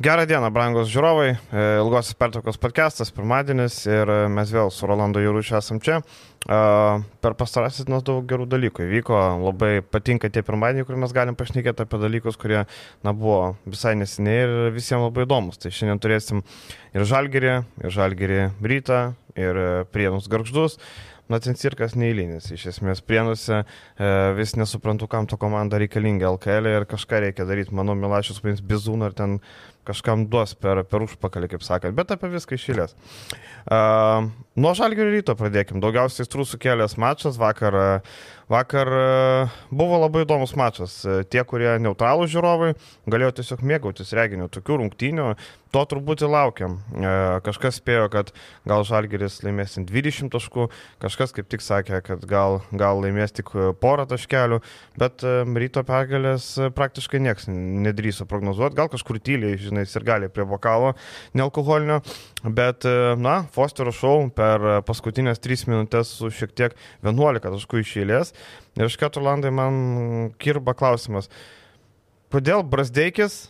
Gerą dieną, brangos žiūrovai. E, ilgosios pertraukos podcastas, pirmadienis ir e, mes vėl su Rolando Jūručiu esam čia. E, per pastarasis dienas daug gerų dalykų įvyko. Labai patinka tie pirmadieniai, kur mes galim pašnekėti apie dalykus, kurie na, buvo visai nesiniai ir visiems labai įdomus. Tai šiandien turėsim ir žalgerį, ir žalgerį rytą, ir prienus garždus. Na, ten cirkas neįlynis. Iš esmės, prienuose e, vis nesuprantu, kam to komanda reikalinga LKL ir kažką reikia daryti. Manau, Milašius pains bizūną ir ten kažkam duos per, per užpakalį, kaip sakant, bet apie viską išėlės. Uh, nuo žalgių ryto pradėkim. Daugiausiai strų sukėlęs mačas vakar. Vakar buvo labai įdomus mačas. Tie, kurie neutralų žiūrovai, galėjo tiesiog mėgautis reginiu tokių rungtynių. To turbūt ir laukiam. Kažkas spėjo, kad gal Žalgeris laimės 20 taškų, kažkas kaip tik sakė, kad gal, gal laimės tik porą taškelių, bet ryto pergalės praktiškai niekas nedrįso prognozuoti. Gal kažkur tyliai, žinai, ir gali prie vokalo nealkoholinio, bet, na, Fosterio šou per paskutinės 3 minutės su šiek tiek 11 taškų išėlės. Ir iš karto, Landai, man kirba klausimas, kodėl Brasdeikis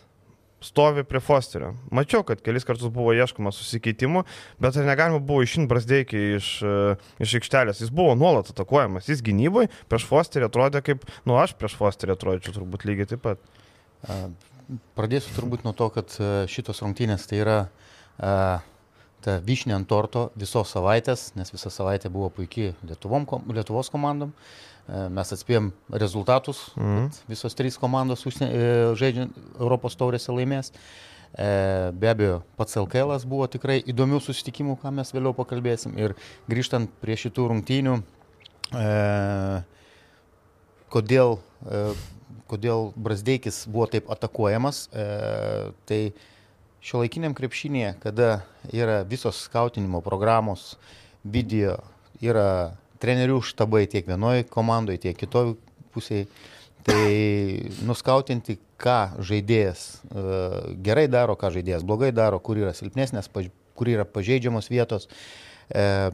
stovi prie Fosterio. Mačiau, kad kelis kartus buvo ieškoma susikeitimų, bet ar negalima buvo išimti Brasdeikį iš, iš aikštelės. Jis buvo nuolat atakuojamas, jis gynyboje prieš Fosterį atrodė kaip, nu aš prieš Fosterį atrodyčiau turbūt lygiai taip pat. Pradėsiu turbūt nuo to, kad šitos rungtynės tai yra ta vyšnė ant torto visos savaitės, nes visa savaitė buvo puikiai Lietuvom, Lietuvos komandom. Mes atspėjom rezultatus, mm. visos trys komandos žaidžiant Europos taurėse laimės. Be abejo, pats LKL buvo tikrai įdomių susitikimų, ką mes vėliau pakalbėsim. Ir grįžtant prie šitų rungtynių, kodėl, kodėl Brasdeikis buvo taip atakuojamas, tai šio laikiniam krepšinėje, kada yra visos skautinimo programos, video, yra trenerių štabai tiek vienoje komandoje, tiek kitoje pusėje, tai nuskautinti, ką žaidėjas uh, gerai daro, ką žaidėjas blogai daro, kur yra silpnesnės, kur yra pažeidžiamos vietos. Uh,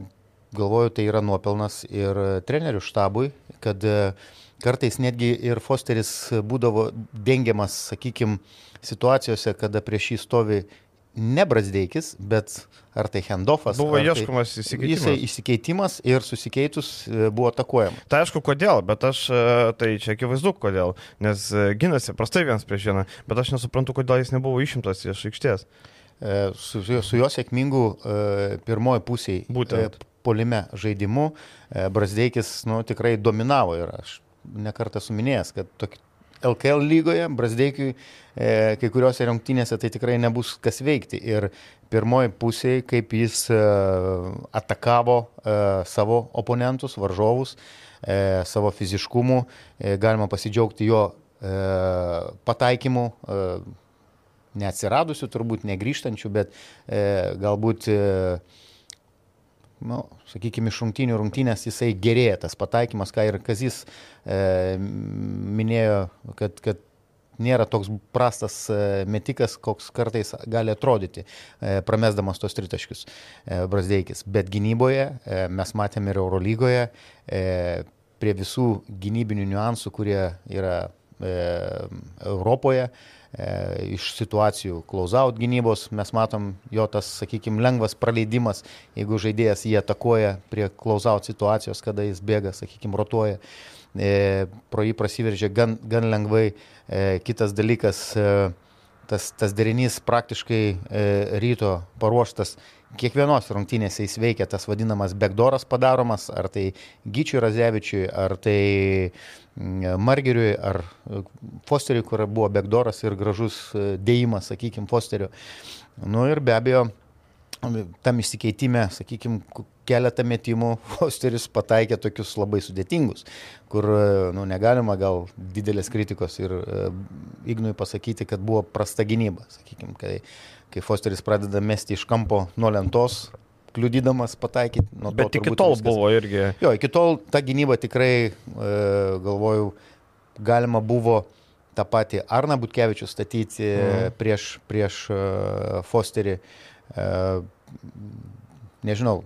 galvoju, tai yra nuopelnas ir trenerių štabui, kad uh, kartais netgi ir Fosteris būdavo dengiamas, sakykime, situacijose, kada prieš jį stovi ne Brasdeikis, bet ar tai handoffas. Buvo ieškomas tai įsikeitimas. Jisai įsikeitimas ir susikeitus e, buvo atakuojama. Tai aišku, kodėl, bet aš, e, tai čia akivaizdu, kodėl, nes e, ginasi prastai vienas prieš vieną, bet aš nesuprantu, kodėl jis nebuvo išimtas iš aikštės. Su, su jo sėkmingu pirmoji pusėje. Būtent. Polime žaidimu Brasdeikis nu, tikrai dominavo ir aš nekartą suminėjęs, kad tokie LKL lygoje, Brasdeikiui e, kai kuriuose rungtynėse tai tikrai nebus kas veikti. Ir pirmoji pusė, kaip jis e, atakavo e, savo oponentus, varžovus, e, savo fiziškumu, e, galima pasidžiaugti jo e, pataikymu. E, neatsiradusių, turbūt negryžtančių, bet e, galbūt e, nu, sakykime, iš rungtynių rungtynės jisai gerėja tas pataikymas, ką ir Kazis e, minėjo, kad, kad nėra toks prastas e, metikas, koks kartais gali atrodyti, e, pramesdamas tos tritaškius e, Brasdeikis. Bet gynyboje mes matėme ir Eurolygoje, prie visų gynybinių niuansų, kurie yra Europoje, e, iš situacijų close-out gynybos mes matom jo tas, sakykime, lengvas praleidimas, jeigu žaidėjas jį atakuoja prie close-out situacijos, kada jis bėga, sakykime, rotuoja, e, pro jį prasiveržia gan, gan lengvai. E, kitas dalykas, e, tas, tas derinys praktiškai e, ryto paruoštas kiekvienos rungtynėse jis veikia tas vadinamas backdooras padaromas, ar tai Gyčiui Razevičiui, ar tai mm, Margeriui, ar e, Fosteriui, kur buvo backdooras ir gražus e, dėjimas, sakykime, Fosteriu. Nu ir be abejo, tam įsikeitime, sakykime, keletą metimų Fosteris pataikė tokius labai sudėtingus, kur e, nu, negalima gal didelės kritikos ir Ignui pasakyti, kad buvo prasta gynyba, sakykime, kai kai Fosteris pradeda mesti iš kampo nuo lentos, kliudydamas pataikyti. Bet iki tol viskas. buvo irgi. Jo, iki tol ta gynyba tikrai, e, galvoju, galima buvo tą patį Arną Butkevičių statyti mm. prieš, prieš e, Fosterį. E, nežinau,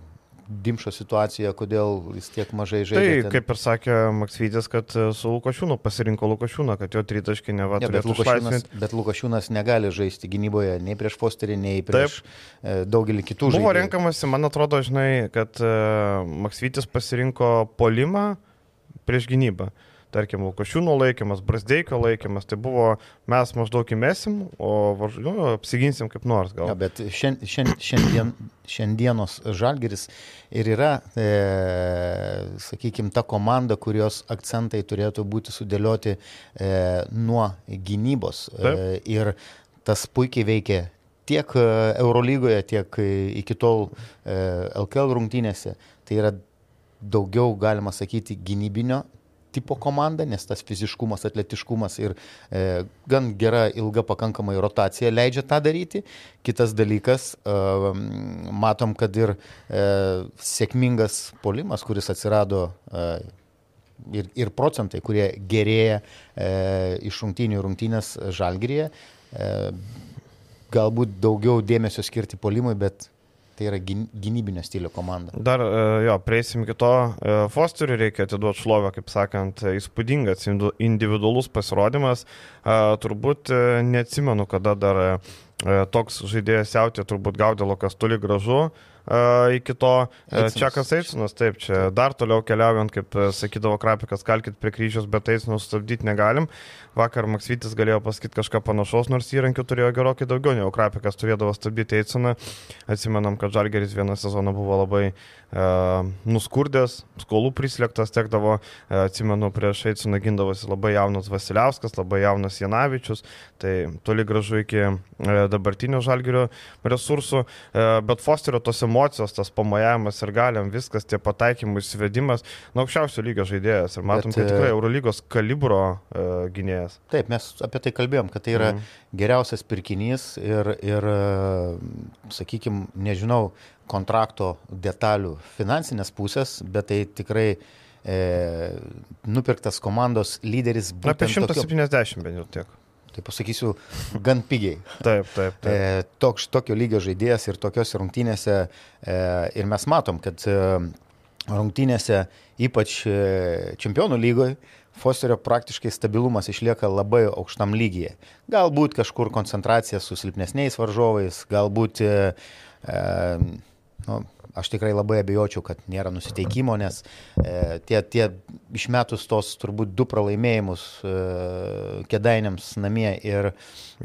Dimšo situaciją, kodėl jis tiek mažai Tai žaidė. ten. kaip ir sakė Maksvytis, kad e, su Lukošiūnu pasirinko Lukošiūną, kad jo tritaškai neva Ne, bet, turėtų išlaisvinti. bet Lukašiūnas negali žaisti gynyboje nei prieš Fosterį, nei prieš e, daugelį kitų žaidėjų. Buvo renkamasi, man atrodo, žinai, kad uh, Maksvytis pasirinko polimą prieš gynybą. Tarkim, Lukošiūno laikymas, Brasdeikio laikymas, tai buvo mes maždaug įmesim, o nu, apsiginsim kaip nors gal. Ja, bet šien, šiandien, šiandienos žalgeris ir yra, e, sakykime, ta komanda, kurios akcentai turėtų būti sudėlioti e, nuo gynybos. E, Taip. ir tas puikiai veikia tiek e, Eurolygoje, tiek e, iki tol e, LKL rungtynėse. Tai yra daugiau, galima sakyti, gynybinio tipo komanda, nes tas fiziškumas, atletiškumas ir e, gan gera ilga pakankamai rotacija leidžia tą daryti. Kitas dalykas, e, matom, kad ir e, sėkmingas polimas, kuris atsirado e, ir, ir procentai, kurie gerėja e, iš rungtynių rungtynės žalgyrėje, e, galbūt daugiau dėmesio skirti polimui, bet tai yra gyn- gynybinio stilio komanda. Dar, e, jo, prieisim iki to. E, Fosteriui reikia atiduoti šlovę, kaip sakant, įspūdingas individualus pasirodymas. E, Turbūt neatsimenu, kada dar toks žaidėjas jautė, turbūt gaudėlo, kas toli gražu. Iki to Eitsinas. Čekas Eicinas, taip, čia dar toliau keliaujant, kaip sakydavo Krapikas, kalkit prie kryžiaus, bet Eicinų sustabdyti negalim. Vakar Maksvitis galėjo pasakyti kažką panašaus, nors įrankių turėjo gerokai daugiau, negu Krapikas turėdavo stabdyti Eiciną. Atsimenam, kad Žalgeris vieną sezoną buvo labai e, nuskurdęs, skolų prislėgtas, tekdavo, e, atsimenu, prieš Eiciną gindavosi labai jaunas Vasiliauskas, labai jaunas Janavičius, tai toli gražu iki e, dabartinio Žalgerio resursų, e, bet Fosterio tos emocijos, tas pamojavimas ir galiam, viskas, tie pataikymų įsivedimas, na, aukščiausio lygio žaidėjas ir matom, Bet, kad e, tikrai Eurolygos kalibro e, gynėjas. Taip, mes apie tai kalbėjom, kad tai yra mm. geriausias pirkinys ir, ir sakykime, nežinau kontrakto detalių finansinės pusės, bet tai tikrai e, nupirktas komandos lyderis Na, apie būtent tokio, 170 bent jau tiek. tai pasakysiu, gan pigiai. Taip, taip, taip. E, toks, tokio lygio žaidėjas ir tokiose rungtynėse e, ir mes matom, kad e, rungtynėse, ypač e, čempionų lygoje, Fosterio praktiškai stabilumas išlieka labai aukštam lygyje. Galbūt kažkur koncentracija su silpnesniais varžovais, galbūt, e, e, nu, aš tikrai labai abejočiau, kad nėra nusiteikimo, nes e, tie, tie išmetus tos turbūt du pralaimėjimus e, kedainiams namie ir e,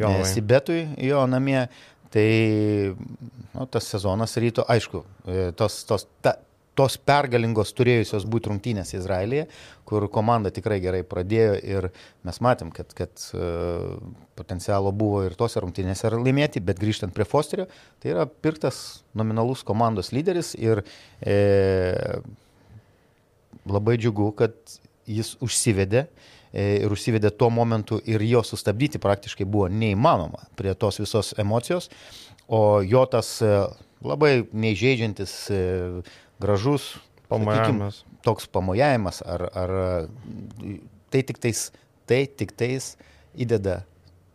Jonavai. Sibetui jo namie, tai nu, tas sezonas ryto, aišku, e, tos, tos, ta, tos pergalingos turėjusios būti rungtynės Izraelyje, kur komanda tikrai gerai pradėjo ir mes matėm, kad, kad uh, potencialo buvo ir tose rungtynėse ir laimėti, bet grįžtant prie Fosterio, tai yra pirktas nominalus komandos lyderis ir e, labai džiugu, kad jis užsivedė e, ir užsivedė tuo momentu ir jo sustabdyti praktiškai buvo neįmanoma prie tos visos emocijos, o jo tas e, labai neįžeidžiantis, gražus, sakykim, Pamojavimas. toks pamojavimas, ar, ar tai tik tais, tai tik tais įdeda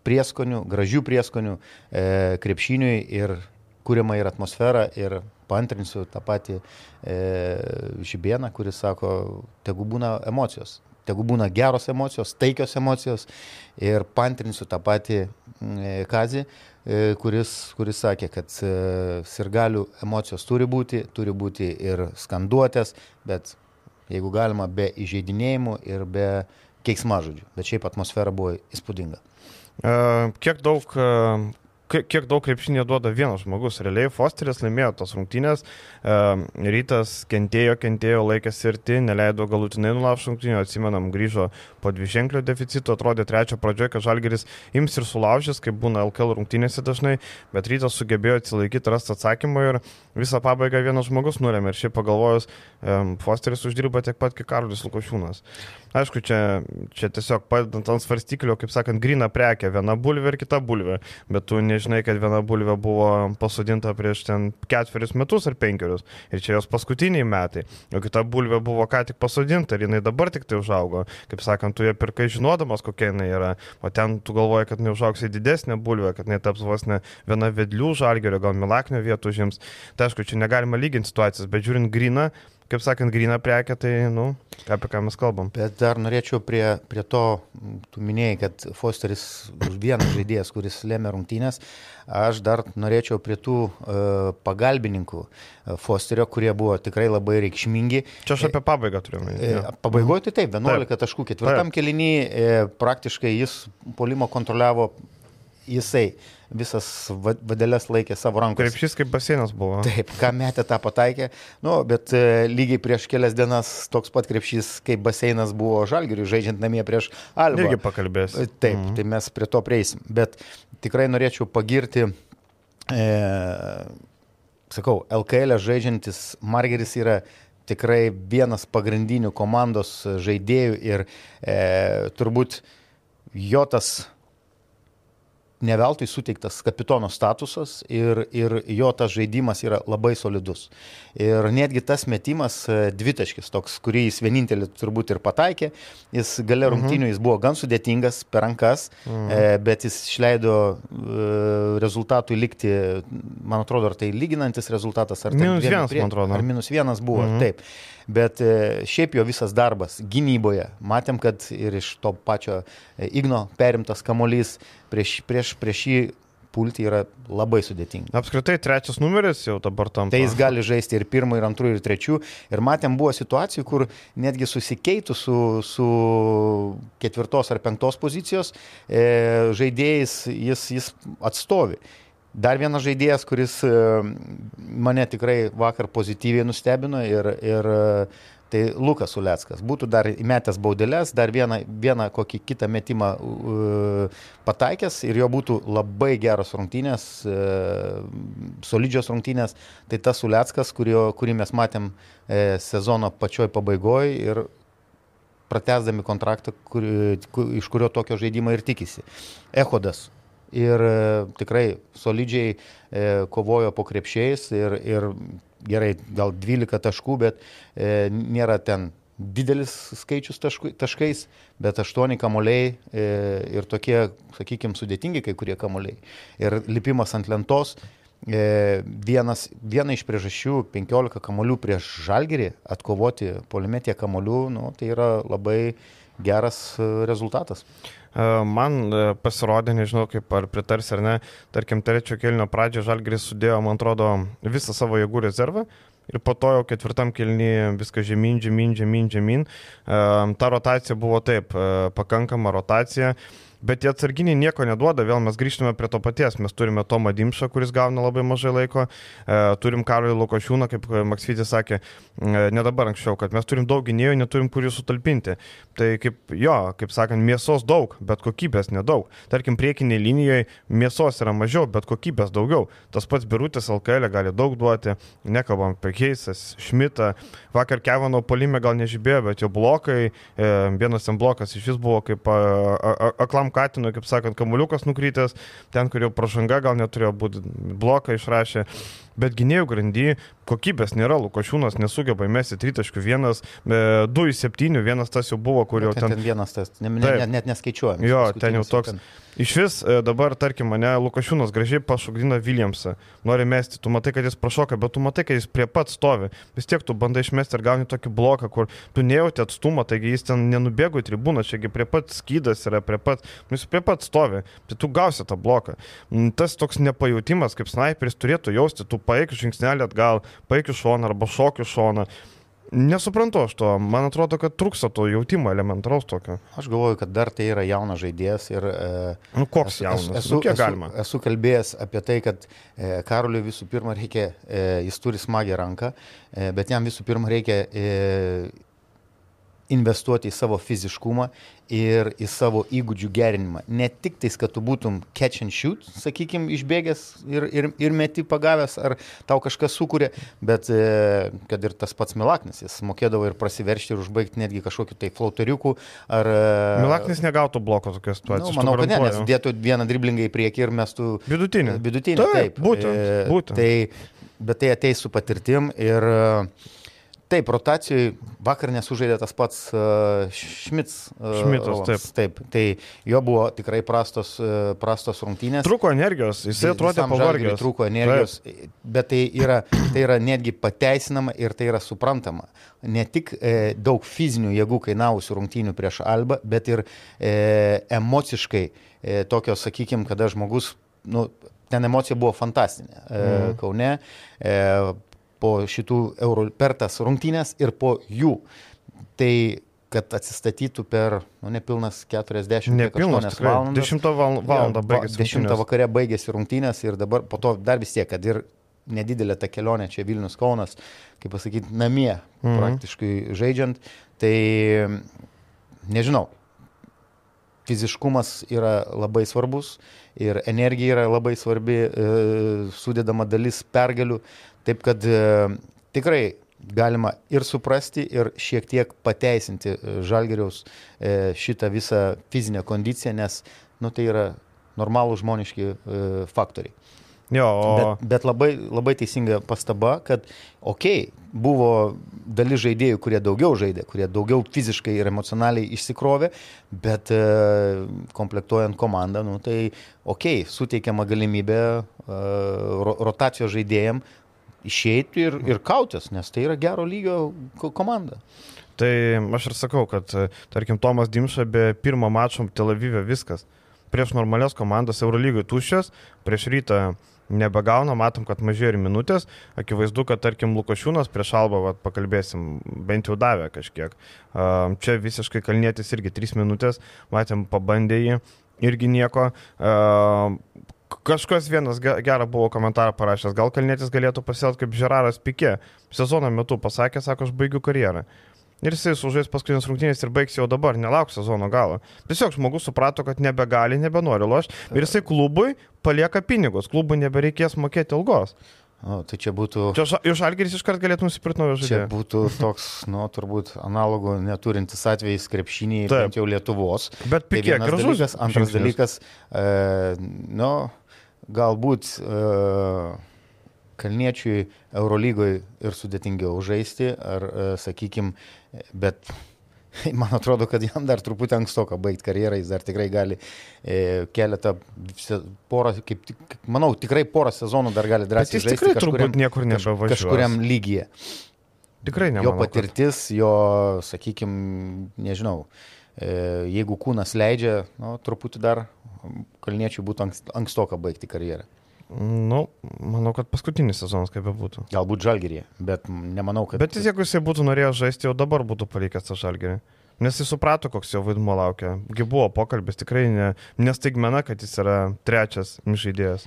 prieskonių, gražių prieskonių e, krepšiniui ir kuriama ir atmosfera ir paantrinsiu tą patį e, Žibieną, kuris sako, tegu būna emocijos, tegu būna geros emocijos, taikios emocijos ir paantrinsiu tą patį mm, e, Kazį, e, kuris, kuris sakė, kad e, sirgalių emocijos turi būti, turi būti ir skanduotės, bet jeigu galima, be įžeidinėjimų ir be keiksmažodžių. Bet šiaip atmosfera buvo įspūdinga. Kiek daug, kiek- daug krepšinė duoda vienas žmogus. Realiai Fosteris laimėjo tos rungtynės, rytas kentėjo, kentėjo, laikėsi irti, neleido galutinai nulaužti rungtynių, atsimenam, grįžo po dviženklio deficito, atrodė trečio pradžioje, kad Žalgeris ims ir sulaužys, kaip būna LKL rungtynėse dažnai, bet rytas sugebėjo atsilaikyti, rasti atsakymą ir visą pabaigą vienas žmogus nulėmė. Ir šiaip pagalvojus, Fosteris uždirba tiek pat, kiek Karolis Lukošiūnas. Aišku, čia, čia tiesiog padedant ant svarstyklio, kaip sakant, grina prekė, viena bulvė ir kita bulvė, bet tu nežinai, žinai, kad viena bulvė buvo pasodinta prieš ten ketverius metus ar penkerius ir čia jos paskutiniai metai, o kita bulvė buvo ką tik pasodinta ir jinai dabar tik tai užaugo. Kaip sakant, tu ją pirkai žinodamas, kokia jinai yra, o ten tu galvoji, kad neužaugs į didesnę bulvę, kad jinai taps vos ne viena vedlių žalgerio, gal milaknio vietų užims. Tai aišku, čia negalima lyginti situacijas, bet žiūrint griną, kaip sakant, grįna prekia, tai, nu, apie ką mes kalbam. Bet dar norėčiau prie, prie to, tu minėjai, kad Fosteris vienas žaidėjas, kuris lėmė rungtynės, aš dar norėčiau prie tų uh, pagalbininkų uh, Fosterio, kurie buvo tikrai labai reikšmingi. Čia aš apie pabaigą turiu. E, Pabaigoje tai taip, 11 taip. taškų, ketvirtam kelinį e, praktiškai jis polimo kontroliavo jisai visas vadelės laikė savo rankose. Kaip šis kaip baseinas buvo. Taip, ką metė, tą pataikė. Nu, bet e, lygiai prieš kelias dienas toks pat krepšys kaip baseinas buvo žalgiriui, žaidžiant namie prieš Albą. Irgi pakalbės. E, taip, mhm. tai mes prie to prieisim. Bet tikrai norėčiau pagirti, e, sakau, LKL e žaidžiantis Margeris yra tikrai vienas pagrindinių komandos žaidėjų ir e, turbūt jo tas neveltui suteiktas kapitono statusas ir, ir jo tas žaidimas yra labai solidus. Ir netgi tas metimas e, dvitaškis, toks, kurį jis vienintelį turbūt ir pataikė, jis gale mhm. rungtinių jis buvo gan sudėtingas per rankas, mhm. e, bet jis išleido e, rezultatui likti, man atrodo, ar tai lyginantis rezultatas, ar minus vienas, prie, man atrodo. Ar minus vienas buvo, mhm. taip. Bet e, šiaip jo visas darbas gynyboje, matėm, kad ir iš to pačio e, Igno perimtas kamolys prieš, prieš, prieš jį pulti yra labai sudėtinga. Apskritai trečias numeris jau dabar tam. Tai jis gali žaisti ir pirmą, ir antrų, ir trečių. Ir matėm, buvo situacijų, kur netgi susikeitų su, su ketvirtos ar penktos pozicijos e, žaidėjais jis, jis atstovi. Dar vienas žaidėjas, kuris e, mane tikrai vakar pozityviai nustebino ir, ir e, tai Lukas Uleckas. Būtų dar įmetęs baudelės, dar vieną, vieną kokį kitą metimą uh, pataikęs ir jo būtų labai geros rungtynės, uh, solidžios rungtynės. Tai tas Uleckas, kurio, kurį mes matėm uh, sezono pačioj pabaigoje ir pratesdami kontraktą, kur, iš kurio tokio žaidimo ir tikisi. Ehodas ir e, tikrai solidžiai e, kovojo po krepšiais ir, ir gerai, gal 12 taškų, bet e, nėra ten didelis skaičius taškų, taškais, bet 8 kamuoliai e, ir tokie, sakykime, sudėtingi kai kurie kamuoliai. Ir lipimas ant lentos. E, vienas, viena iš priežasčių - 15 kamolių prieš žalgerį, atkovoti polimetė kamolių, nu, tai yra labai geras rezultatas. E, man e, pasirodė, nežinau kaip ar pritars ar ne, tarkim, trečio kelnio pradžio Žalgris sudėjo, man atrodo, visą savo jėgų rezervą. Ir po to jau ketvirtam kelnyje viskas žemyn, žemyn, žemyn, žemyn. Ta rotacija buvo taip, pakankama rotacija. Bet tie atsarginiai nieko neduoda, vėl mes grįžtame prie to paties. Mes turime Tomą Dimšą, kuris gauna labai mažai laiko, e, turim Karolį Lukošiūną, kaip Maksvytis sakė, e, ne dabar anksčiau, kad mes turim daug gynėjų, neturim kur jų sutalpinti. Tai kaip jo, kaip sakant, mėsos daug, bet kokybės nedaug. Tarkim, priekiniai linijoje mėsos yra mažiau, bet kokybės daugiau. Tas pats Birutis LKL gali daug duoti, nekalbam apie Keisas, Šmitą. Vakar Kevano polime gal nežibėjo, bet jo blokai, e, vienas ten blokas iš vis buvo kaip aklam Katinui, kaip sakant, kamuliukas nukrytęs, ten, kur jau pražanga gal neturėjo būti, bloką išrašė. Bet gynėjų grandy kokybės nėra, Lukošiūnas nesugeba įmesti tritaškių, vienas, e, du į septynių, vienas tas jau buvo, kur jau ten... Ten vienas tas, ne, ne, net, net neskaičiuojam. Jo, ten jau toks. Ten... Iš vis e, dabar, tarkim, mane Lukašiūnas gražiai pašokdina Williamsą, nori mesti, tu matai, kad jis prašoka, bet tu matai, kad jis prie pat stovi. Vis tiek tu bandai išmesti ir gauni tokį bloką, kur tu nejauti atstumą, taigi jis ten nenubėgo į tribūną, čiagi prie pat skydas yra, prie pat, nu, jis prie pat stovi, tai tu gausi tą bloką. Mm, tas toks nepajūtimas, kaip sniperis turėtų jausti, tu paeik žingsnelį atgal, paeik iš šoną arba šokių šoną. Nesuprantu aš to, man atrodo, kad trūksta to jautimo elementaraus tokio. Aš galvoju, kad dar tai yra jaunas žaidėjas ir... E, nu, koks jaunas? Esu, nu? Esu, esu kalbėjęs apie tai, kad e, Karoliui visų pirma reikia, e, jis turi smagę ranką, e, bet jam visų pirma reikia e, investuoti į savo fiziškumą ir į savo įgūdžių gerinimą. Ne tik tais, kad tu būtum catch and shoot, sakykime, išbėgęs ir, ir, ir meti pagavęs, ar tau kažkas sukūrė, bet e, kad ir tas pats Milaknis, jis mokėdavo ir prasiveršti ir užbaigti netgi kažkokį tai flauteriukų. Ar, Milaknis negautų bloko tokios situacijos. Nu, manau, kad ne, nes dėtų vieną driblingą į priekį ir mes tu... Vidutinį. Vidutinį, taip. taip. Būtent. E, būtent. Tai, bet tai ateis su patirtim ir uh, Taip, rotacijai vakar nesužaidė tas pats uh, Šmits. Uh, Šmitas, taip. Taip, tai jo buvo tikrai prastos, uh, prastos rungtynės. Trūko energijos, jisai atrodė pavargęs. Trūko energijos, taip. bet tai yra, tai yra netgi pateisinama ir tai yra suprantama. Ne tik e, daug fizinių jėgų kainavusių rungtynių prieš Albą, bet ir e, emociškai e, tokios, sakykime, kada žmogus, nu, ten emocija buvo fantastinė. E, mm. Kaune. E, po šitų eurų per tas rungtynės ir po jų. Tai kad atsistatytų per, nu, nepilnas 40 nepilnas, valandas. 10 val valandą baigėsi. 10 vakare baigėsi rungtynės ir dabar po to dar vis tiek, kad ir nedidelė ta kelionė čia Vilnius Kaunas, kaip pasakyti, namie mhm. praktiškai žaidžiant, tai nežinau, fiziškumas yra labai svarbus ir energija yra labai svarbi, e, sudėdama dalis pergalių, Taip kad e, tikrai galima ir suprasti, ir šiek tiek pateisinti e, Žalgeriaus e, šitą visą fizinę kondiciją, nes nu, tai yra normalų žmoniški faktoriai. Jo, o... bet, bet labai, labai teisinga pastaba, kad okei, okay, buvo dalis žaidėjų, kurie daugiau žaidė, kurie daugiau fiziškai ir emocionaliai išsikrovė, bet e, komplektuojant komandą, nu, tai okei, okay, suteikiama galimybė e, rotacijos žaidėjim išeiti ir, ir kautis, nes tai yra gero lygio komanda. Tai aš ir sakau, kad, tarkim, Tomas Dimša be pirmo mačo Tel Avive viskas. Prieš normalias komandas Eurolygoje tuščias, prieš rytą nebegauna, matom, kad mažėja ir minutės. Akivaizdu, kad, tarkim, Lukošiūnas prieš Albą, vat, pakalbėsim, bent jau davė kažkiek. Čia visiškai kalnėtis irgi 3 minutės, matėm, pabandė jį, irgi nieko kažkas vienas gerą buvo komentarą parašęs, gal Kalnėtis galėtų pasielgti kaip Žeraras Pikė. Sezono metu pasakė, sako, aš baigiu karjerą. Ir jisai sužais paskutinės rungtynės ir baigs jau dabar, nelauk sezono galo. Tiesiog žmogus suprato, kad nebegali, nebenori lošti. Ir jisai klubui palieka pinigus, klubui nebereikės mokėti ilgos. O, tai čia būtų... Čia iš Algeris iškart galėtų nusipirkti naują žaidėją. Čia būtų toks, nu, turbūt analogų neturintis atvejais krepšinį, bent jau Lietuvos. Bet tai pikiek, gražus. Dalykas, antras žingsnis. dalykas, e, nu, galbūt uh, Kalniečiui Eurolygoje ir sudėtingiau žaisti, ar, e, sakykime, bet man atrodo, kad jam dar truputį ankstoka baigti karjerą, jis dar tikrai gali e, keletą, porą, kaip, manau, tikrai porą sezonų dar gali drąsiai žaisti. Jis tikrai turbūt niekur nebevažiuos. Kažkuriam lygyje. Tikrai nemanau. Jo patirtis, kad... jo, sakykime, nežinau, e, jeigu kūnas leidžia, nu, truputį dar kalniečiui būtų ankstoka baigti karjerą. Nu, manau, kad paskutinis sezonas kaip bebūtų. Galbūt žalgerį, bet nemanau, kad... Bet jeigu jisai būtų norėjęs žaisti, jau dabar būtų palikęs tą žalgerį. Nes jis suprato, koks jo vaidmuo laukia. Gi buvo pokalbis, tikrai ne, nestaigmena, kad jis yra trečias žaidėjas.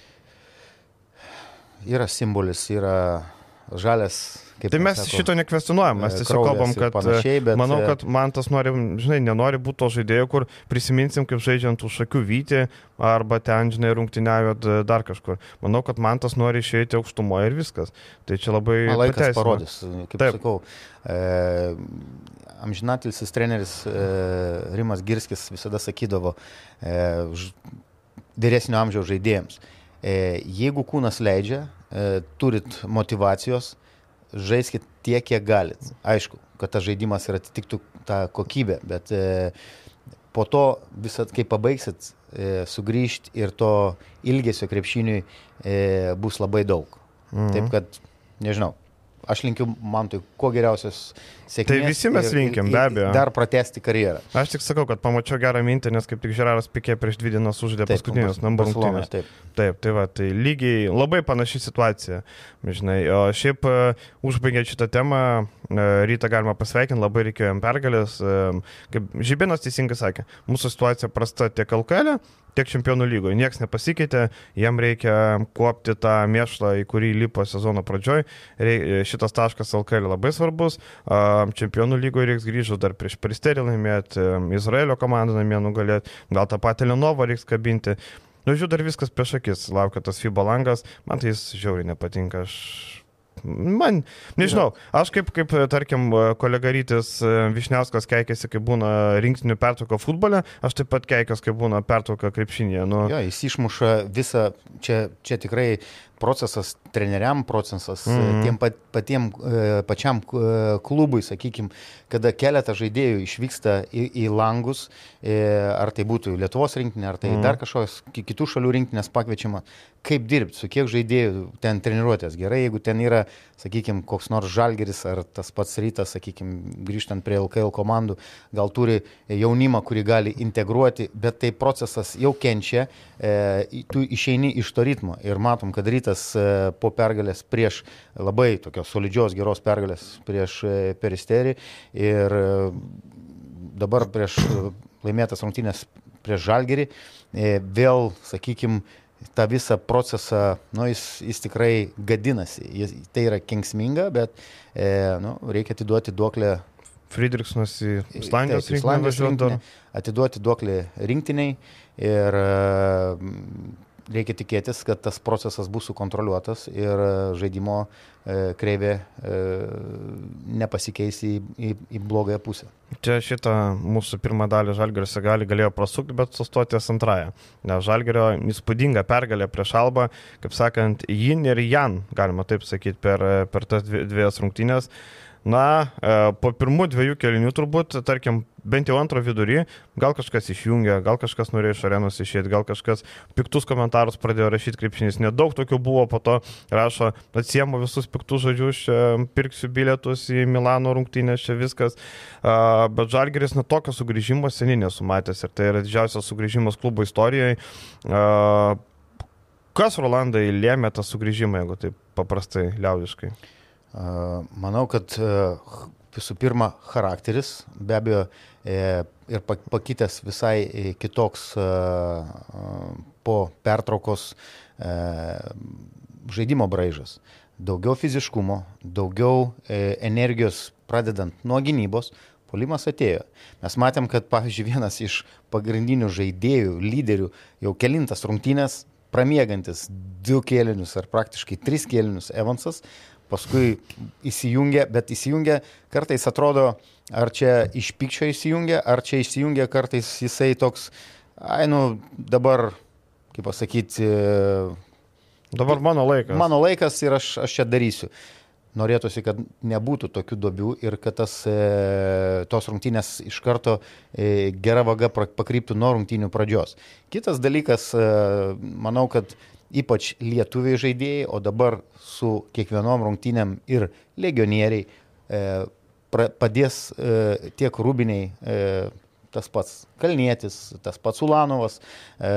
Yra simbolis, yra žalias tai mes sako, šito nekvestionuojam, mes tiesiog kalbam, kad bet... manau, e, kad man tas nori, žinai, nenori būti to žaidėjo, kur prisiminsim, kaip žaidžiant už šakių vyti arba ten, žinai, rungtyniavio dar kažkur. Manau, kad man tas nori išeiti aukštumoje ir viskas. Tai čia labai... Man laikas pateisino. parodys, kaip Taip. sakau. E, amžinatilsis treneris e, Rimas Girskis visada sakydavo e, vyresnio amžiaus žaidėjams. E, jeigu kūnas leidžia, e, turit motivacijos, žaiskit tiek, kiek galit. Aišku, kad tas žaidimas ir atitiktų tą kokybę, bet e, po to visat, kai pabaigsit, e, sugrįžti ir to ilgesio krepšiniui e, bus labai daug. Mhm. Taip kad, nežinau, aš linkiu man tai kuo geriausios sėkmės. Tai visi mes linkim, be abejo. Dar pratesti karjerą. Aš tik sakau, kad pamačiau gerą mintį, nes kaip tik Žeraras Pikė prieš dvi dienas uždė paskutinės nambar rungtynės. Taip. taip, tai va, tai lygiai labai panaši situacija. Žinai, o šiaip uh, užbaigė šitą temą, uh, rytą galima pasveikinti, labai reikėjo jam pergalės. Uh, kaip Žybinas teisingai sakė, mūsų situacija prasta tiek LKL, e, tiek čempionų lygoje. Niekas nepasikeitė, jam reikia kopti tą mėšlą, į kurį lipo sezono pradžioj. Šitą šitas taškas LKL labai svarbus. Čempionų lygoje reiks grįžti dar prieš Peristerį laimėti, Izraelio komandą namie nugalėti, gal tą patį Lenovą reiks kabinti. Nu, žiūrėjau, dar viskas prieš akis, laukia tas FIBA langas, man tai jis žiauriai nepatinka, aš Man, nežinau, aš kaip, kaip tarkim, kolega Rytis Višniauskas keikiasi, kai būna rinktinių pertrauka futbole, aš taip pat keikiuosi, kai būna pertrauka krepšinėje. Nu. Jo, jis išmuša visą, čia, čia tikrai procesas treneriam, procesas mm. tiem pat, patiem, pačiam klubui, sakykime, kada keletą žaidėjų išvyksta į, į langus, ar tai būtų Lietuvos rinktinė, ar tai mm. dar kažkokios kitų šalių rinktinės pakviečiama, kaip dirbti, su kiek žaidėjų ten treniruotės. Gerai, jeigu ten yra, sakykime, koks nors žalgeris ar tas pats rytas, sakykime, grįžtant prie LKL komandų, gal turi jaunimą, kurį gali integruoti, bet tai procesas jau kenčia, tu išeini iš to ritmo ir matom, kad rytas e, po pergalės prieš labai tokios solidžios geros pergalės prieš e, peristerį ir e, dabar prieš laimėtas rungtynės prieš žalgerį vėl, sakykime, tą visą procesą, nu, jis, jis tikrai gadinasi. Jis, tai yra kengsminga, bet e, nu, reikia atiduoti duoklę. Friedrichsonas į Islandijos rinktinę. Atiduoti duoklį rinktiniai ir reikia tikėtis, kad tas procesas bus sukontroliuotas ir e, žaidimo e, kreivė e, nepasikeis į, į, į blogąją pusę. Čia šitą mūsų pirmą dalį Žalgeris gali galėjo prasukti, bet sustoti ties antrąją. Nes Žalgerio įspūdinga pergalė prieš Alba, kaip sakant, Jin ir Jan, galima taip sakyti, per, per tas dvi, dviejas rungtynės. Na, po pirmų dviejų kelinių turbūt, tarkim, bent jau antro vidury, gal kažkas išjungė, gal kažkas norėjo iš arenos išėti, gal kažkas piktus komentarus pradėjo rašyti krepšinys. Nedaug tokių buvo, po to rašo, atsiemo visus piktus žodžius, pirksiu bilietus į Milano rungtynę, čia viskas. Bet Žalgeris nuo tokio sugrįžimo seniai nesumatęs ir tai yra didžiausias sugrįžimas klubo istorijoje. Kas Rolandai lėmė tą sugrįžimą, jeigu taip paprastai liaudiškai? Manau, kad visų pirma charakteris, be abejo, e, ir pakitęs visai e, kitoks po pertraukos e, žaidimo braižas. Daugiau fiziškumo, daugiau energijos pradedant nuo gynybos, polimas atėjo. Mes matėm, kad, pavyzdžiui, vienas iš pagrindinių žaidėjų, lyderių, jau kelintas rungtynės, pramiegantis du kėlinius ar praktiškai tris kėlinius Evansas, paskui įsijungia, bet įsijungia kartais atrodo, ar čia iš pykčio įsijungia, ar čia įsijungia kartais jisai toks, ai nu dabar, kaip pasakyti, dabar mano laikas. Mano laikas ir aš, aš čia darysiu. Norėtųsi, kad nebūtų tokių duobių ir kad tas, e, tos rungtynės iš karto e, gera vaga pakryptų nuo rungtynių pradžios. Kitas dalykas, e, manau, kad ypač lietuviai žaidėjai, o dabar su kiekvienom rungtynėm ir legionieriai e, pra, padės e, tiek rūbiniai, e, tas pats Kalnietis, tas pats Ulanovas, e,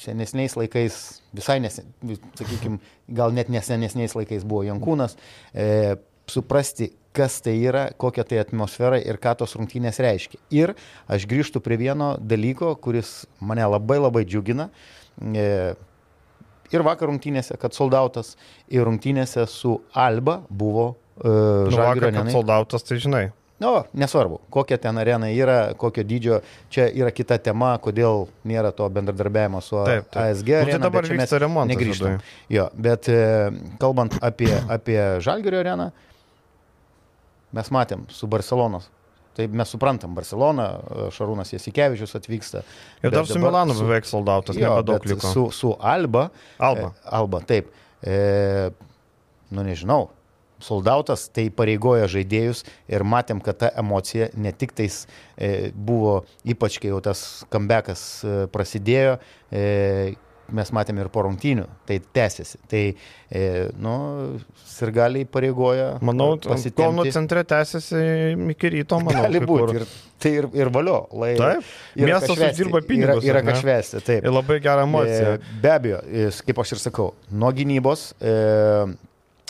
senesniais laikais, visai neseniais, sakykime, gal net nesenesniais laikais buvo Jankūnas, e, suprasti, kas tai yra, kokia tai atmosfera ir ką tos rungtynės reiškia. Ir aš grįžtu prie vieno dalyko, kuris mane labai labai džiugina. E, ir vakar rungtynėse, kad soldautas, ir rungtynėse su Alba buvo uh, nu, žalgirio arenai. Soldautas, tai žinai. Nu, nesvarbu, kokia ten arena yra, kokio dydžio, čia yra kita tema, kodėl nėra to bendradarbiavimo su taip, taip. ASG. Arena, nu, tai dabar vyksta remontas. Negrįžtam. Jo, bet e, kalbant apie, apie Žalgirio areną, mes matėm su Barcelonos Tai mes suprantam, Barcelona, Šarūnas Jasikevičius atvyksta. Ir dar su Milanu beveik soldautas, nebedaug liko. Su, su Alba. Alba. E, Alba, taip. E, nu nežinau, soldautas tai pareigoja žaidėjus ir matėm, kad ta emocija ne tik tais e, buvo, ypač kai jau tas comebackas e, prasidėjo, e, mes matėme ir po rungtynių, tai tęsiasi. Tai, e, nu, sirgaliai pareigoja. Manau, Kauno centre tęsiasi iki ryto, manau. Gali būti. Ir, tai ir, ir valio. Lai, taip, miestas uždirba pinigus. Yra, yra ką švesti, taip. Ir labai gerą emociją. E, be abejo, kaip aš ir sakau, nuo gynybos. E,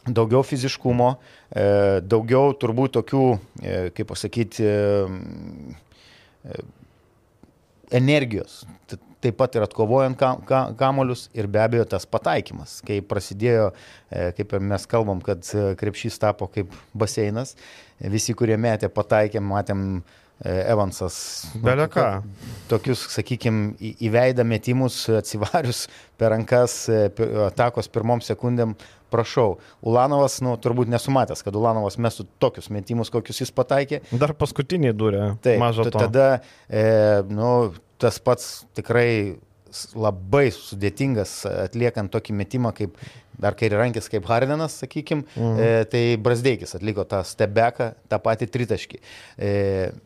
daugiau fiziškumo, e, daugiau turbūt tokių, e, kaip pasakyti, e, energijos. Taip pat ir atkovojant ka, ka, kamolius ir be abejo tas pataikymas. Kai prasidėjo, e, kaip ir mes kalbam, kad e, krepšys tapo kaip baseinas, visi, kurie metė, pataikė, matėm Evansas. Belė ką. Tokius, sakykime, įveidą metimus atsivarius per rankas atakos pirmom sekundėm prašau, Ulanovas, nu, turbūt nesumatęs, kad Ulanovas mestų tokius metimus, kokius jis pataikė. Dar paskutinį durė. Taip, mažo to. Tada, e, nu, tas pats tikrai labai sudėtingas atliekant tokį metimą kaip dar kairirankis kaip Hardenas, sakykime, mhm. e, tai Brasdeikis atliko tą stebeką, tą patį tritaškį. E,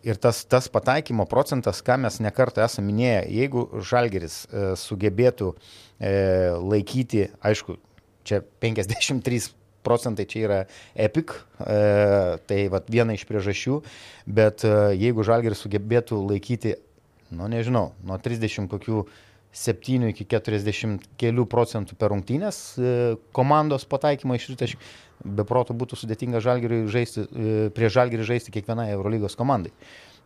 ir tas, tas pataikymo procentas, ką mes nekartą esame minėję, jeigu Žalgeris e, sugebėtų e, laikyti, aišku, čia 53 procentai čia yra epic, e, tai vat, viena iš priežasčių, bet e, jeigu Žalgeris sugebėtų laikyti, nu nežinau, nuo 30 kokių 7 iki 40 kelių procentų per rungtynės e, komandos pataikymą iš rytaškių, be proto būtų sudėtinga Žalgeriui žaisti, e, prie Žalgerį žaisti kiekvienai Eurolygos komandai.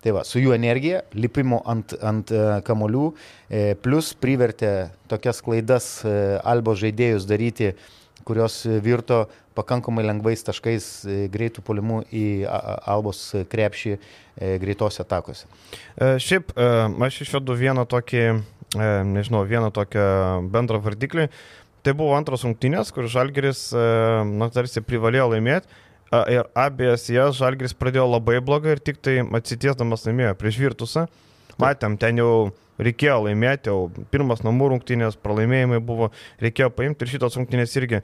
Tai va, su jų energija, lipimu ant, ant e, kamolių, plus privertė tokias klaidas Albos žaidėjus daryti, kurios virto pakankamai lengvais taškais greitų polimų į Albos krepšį greitose atakose. Šiaip aš išvedu vieną tokį, nežinau, vieną tokią bendrą vardiklį. Tai buvo antros rungtynės, kur Žalgeris, na, tarsi privalėjo laimėti ir abiejas jas Žalgris pradėjo labai blogai ir tik tai atsitiesdamas laimėjo prieš Virtusą. Matėm, ten jau reikėjo laimėti, jau pirmas namų rungtynės, pralaimėjimai buvo, reikėjo paimti ir šitos rungtynės irgi.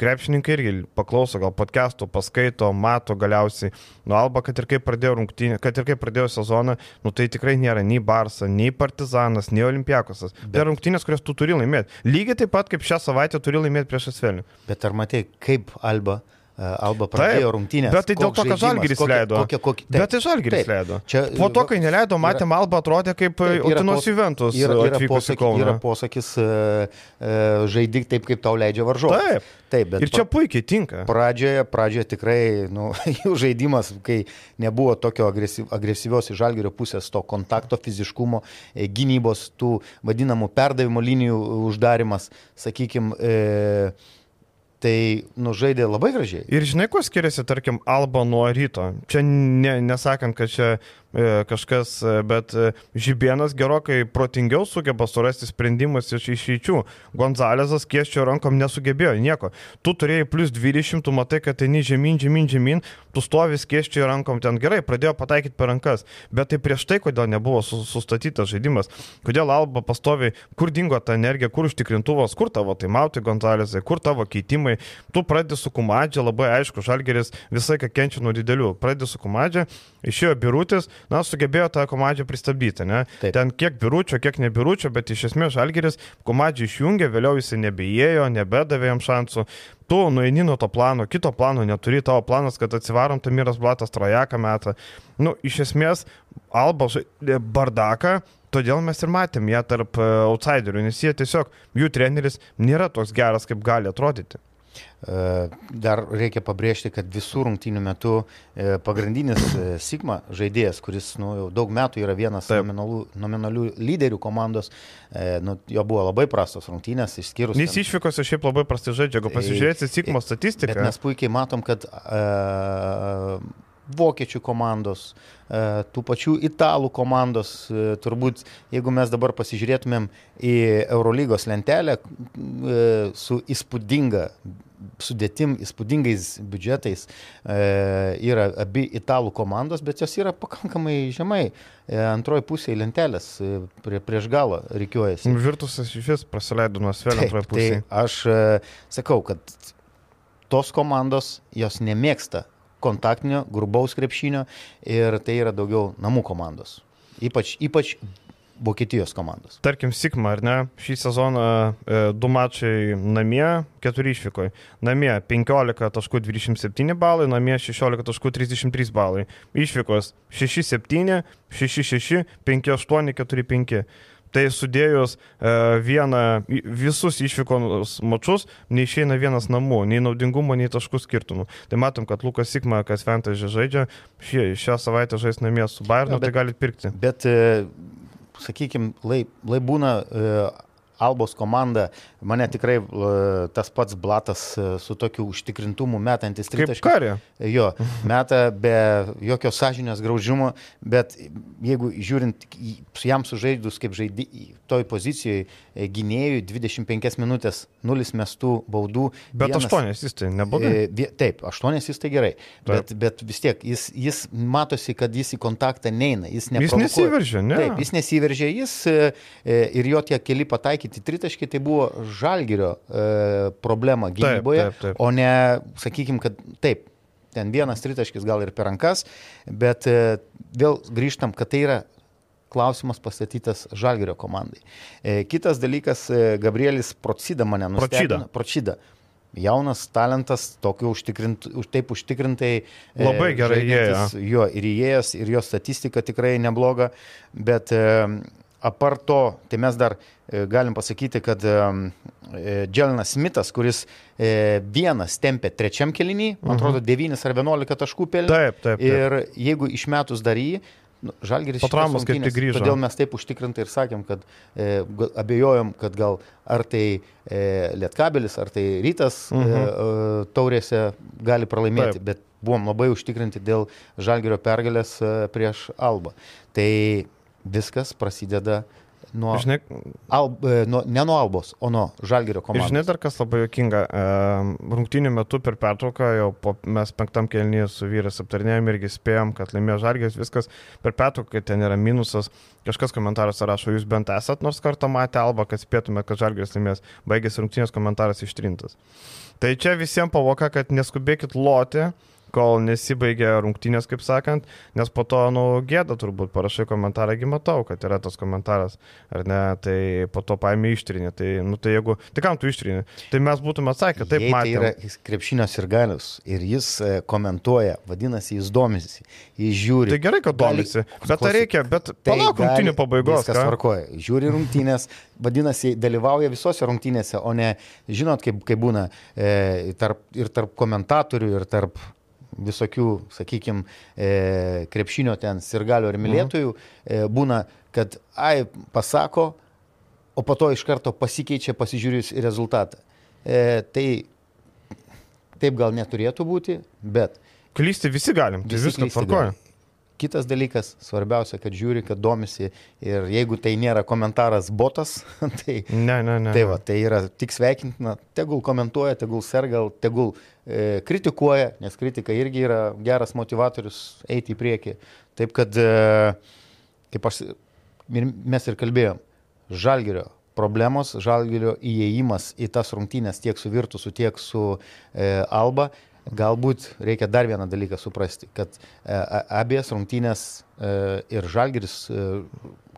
Krepšininkai irgi paklauso, gal podcastų, paskaito, mato galiausiai. Nu, alba, kad ir kaip pradėjo rungtynę, kad ir kaip pradėjo sezoną, nu tai tikrai nėra nei Barsa, nei Partizanas, nei Olimpiakosas. Bet... Tai rungtynės, kurias tu turi laimėti. Lygiai taip pat kaip šią savaitę turi laimėti prieš Asvelį. Bet ar matai, kaip Alba Alba pradėjo taip, rungtynės. Bet tai dėl to, kad Žalgiris leido. Kokia, kokia, taip, bet tai Žalgiris taip, leido. Čia, po to, kai neleido, matėm, Alba atrodė kaip Utinos Juventus. Yra, yra, posakis, yra posakis, uh, uh, žaidik taip, kaip tau leidžia varžovas. Taip. Taip, bet ir čia puikiai tinka. Pradžioje, pradžioje tikrai, nu, jų žaidimas, kai nebuvo tokio agresyv, agresyvios iš žalgerio pusės, to kontakto fiziškumo, e, gynybos, tų vadinamų perdavimo linijų uždarimas, sakykime, e, tai nužaidė labai gražiai. Ir žinai, kuo skiriasi, tarkim, Alba nuo ryto? Čia ne, nesakant, kad čia kažkas, e, bet e, Žibienas gerokai protingiau sugeba surasti sprendimus iš išeičių. Gonzalezas kieščio rankom nesugebėjo nieko. Tu turėjai plus 20, tu matai, kad eini žemyn, žemyn, žemyn, tu stovis kieščio rankom ten gerai, pradėjo pataikyti per rankas. Bet tai prieš tai, kodėl nebuvo sustatytas žaidimas, kodėl Alba pastovi, kur dingo ta energija, kur užtikrintuvas, kur tavo taimautai Gonzalezai, kur tavo keitimai. Tu pradedi su kumadžia, labai aišku, Žalgeris visai ką kenčia nuo didelių. Pradedi su kumadžia, išėjo birutis, na, sugebėjo tą komadžią pristabdyti. Ne? Taip. Ten kiek biručio, kiek nebiručio, bet iš esmės Žalgeris komadžią išjungė, vėliau jis nebejėjo, nebedavė jam šansų. Tu nueini nuo to plano, kito plano neturi, tavo planas, kad atsivarom Tamiras Blatas trajeką metą. Nu, iš esmės, Alba bardaką, todėl mes ir matėm ją tarp e, outsiderių, nes jie tiesiog, jų treneris nėra toks geras, kaip gali atrodyti. E, dar reikia pabrėžti, kad visų rungtynių metu e, pagrindinis e, Sigma žaidėjas, kuris nu, jau daug metų yra vienas nominalių, nominalių lyderių komandos, nu, jo buvo labai prastos rungtynės, išskyrus. Jis išvykose šiaip labai prastai žaidžia, jeigu pasižiūrėsi Sigma statistiką. Bet mes puikiai matom, kad uh, vokiečių komandos, e, tų pačių italų komandos. E, turbūt, jeigu mes dabar pasižiūrėtumėm į Eurolygos lentelę e, su įspūdinga sudėtim, įspūdingais biudžetais yra abi italų komandos, bet jos yra pakankamai žemai. Antroji pusė lentelės prie, prieš galą reikiuojasi. Virtusas iš vis praleido nuo svelio antroje tai pusėje. Tai aš sakau, kad tos komandos jos nemėgsta kontaktinio, grubaus krepšinio ir tai yra daugiau namų komandos. Ypač, ypač Vokietijos komandos. Tarkim, Sigma, ar ne? Šį sezoną e, du mačai namie, keturi išvykoje. Namie 15.27 balai, namie 16.33 balai. Išvykos 6-7, 6-6, 5-8, 4-5. Tai sudėjus e, vieną, visus išvykos mačius, neišeina vienas namų, nei naudingumo, nei taškų skirtumų. Tai matom, kad Lukas Sikma, kas Fantasy žaidžia, šį, šią savaitę žais namie su Bayernu, tai galit pirkti. Bet e, sakykime, lai, lai būna e, Albos komanda, mane tikrai e, tas pats Blatas e, su tokiu užtikrintumu metantis Kaip tritaškius. karė. Jo, meta be jokio sąžinės graužimo, bet jeigu žiūrint jam sužaidus kaip žaidži toj pozicijoje gynėjui 25 minutės, 0 mestų baudų. Bet vienas- aštuonias jis tai neblogai. E, Taip, aštuonias jis tai gerai, bet, bet vis tiek jis, jis matosi, kad jis į kontaktą neina, jis Jis nesiveržia, ne? Taip, jis nesiveržė, jis e, e, ir jo tie keli pataikyti tritaškiai, tai buvo žalgerio e, problema gynyboje, taip, taip. o ne, sakykime, kad taip, ten vienas tritaškis gal ir per rankas, bet e, vėl grįžtam, kad tai yra klausimas pastatytas Žalgerio komandai. E, kitas dalykas, e, Gabrielis Procida mane nustebino. Procida. Jaunas talentas, tokiu užtikrint, už, taip užtikrintai. e, Labai gerai žaidžiantis, Jo, ir įėjęs, ir jo statistika tikrai nebloga, bet e, apart to, tai mes dar e, galim pasakyti, kad e, Dželinas Smithas, kuris e, vienas tempė trečiam kelinį, man atrodo, 9 ar 11 taškų pelnė. Taip, taip. taip. Ir jeigu išmetus dar jį, nu, Žalgiris Po traumos kaip tik grįžo. Todėl mes taip užtikrintai ir sakėm, kad e, abejojom, kad gal ar tai e, Lietkabelis, ar tai Rytas Mhm. e, e, taurėse gali pralaimėti, Taip. bet buvom labai užtikrinti dėl Žalgirio pergalės e, prieš Albą. Tai viskas prasideda nuo, Žinai, Al, e, nuo, ne nuo Albos, o nuo Žalgirio Ir komandos. žinai dar kas labai jokinga, e, rungtynių metu per pertrauką, jau po, mes penktam kelnyje su vyras aptarnėjom irgi spėjom, kad laimėjo žalgės, viskas per pertrauką, kai ten yra minusas, kažkas komentaruose rašo, jūs bent esat nors kartą matę alba, kad spėtume, kad žalgės laimės, baigėsi rungtynės komentaras ištrintas. Tai čia visiems pavoka, kad neskubėkit loti, kol nesibaigė rungtynės, kaip sakant, nes po to, nu, gėda turbūt parašai komentarą, gi matau, kad yra tas komentaras, ar ne, tai po to paėmė ištrinį, tai, nu, tai jeigu, tai kam tu ištrinį, tai mes būtume atsakę, taip, Jei tai matėme. yra krepšinio sirgalius ir jis e, komentuoja, vadinasi, jis domisi, jis žiūri. Tai gerai, kad Gali- domisi, bet ar reikia, bet Tai palauk gali- rungtynių pabaigos. Viskas tvarkoja. Žiūri rungtynės, vadinasi, dalyvauja visose rungtynėse, o ne, žinot, kaip, kaip būna e, tarp, ir tarp komentatorių, ir tarp visokių, sakykime, krepšinio ten sirgalių ir mylėtojų, e, būna, kad, ai, pasako, o po to iš karto pasikeičia pasižiūrėjus į rezultatą. E, tai taip gal neturėtų būti, bet Klysti visi galim, tai Visi viskas klysti tvarkoja. Kitas dalykas, svarbiausia, kad žiūri, kad domisi ir jeigu tai nėra komentaras botas, tai, Ne, ne, ne. tai, va, tai yra tik sveikintina, tegul komentuoja, tegul serga, tegul e, kritikuoja, nes kritika irgi yra geras motivatorius eiti į priekį. Taip kad, e, kaip aš, mes ir kalbėjom, žalgerio problemos, žalgerio įėjimas į tas rungtynės tiek su Virtusu, tiek su e, Alba. Galbūt reikia dar vieną dalyką suprasti, kad e, abies rungtynės e, ir Žalgiris, e,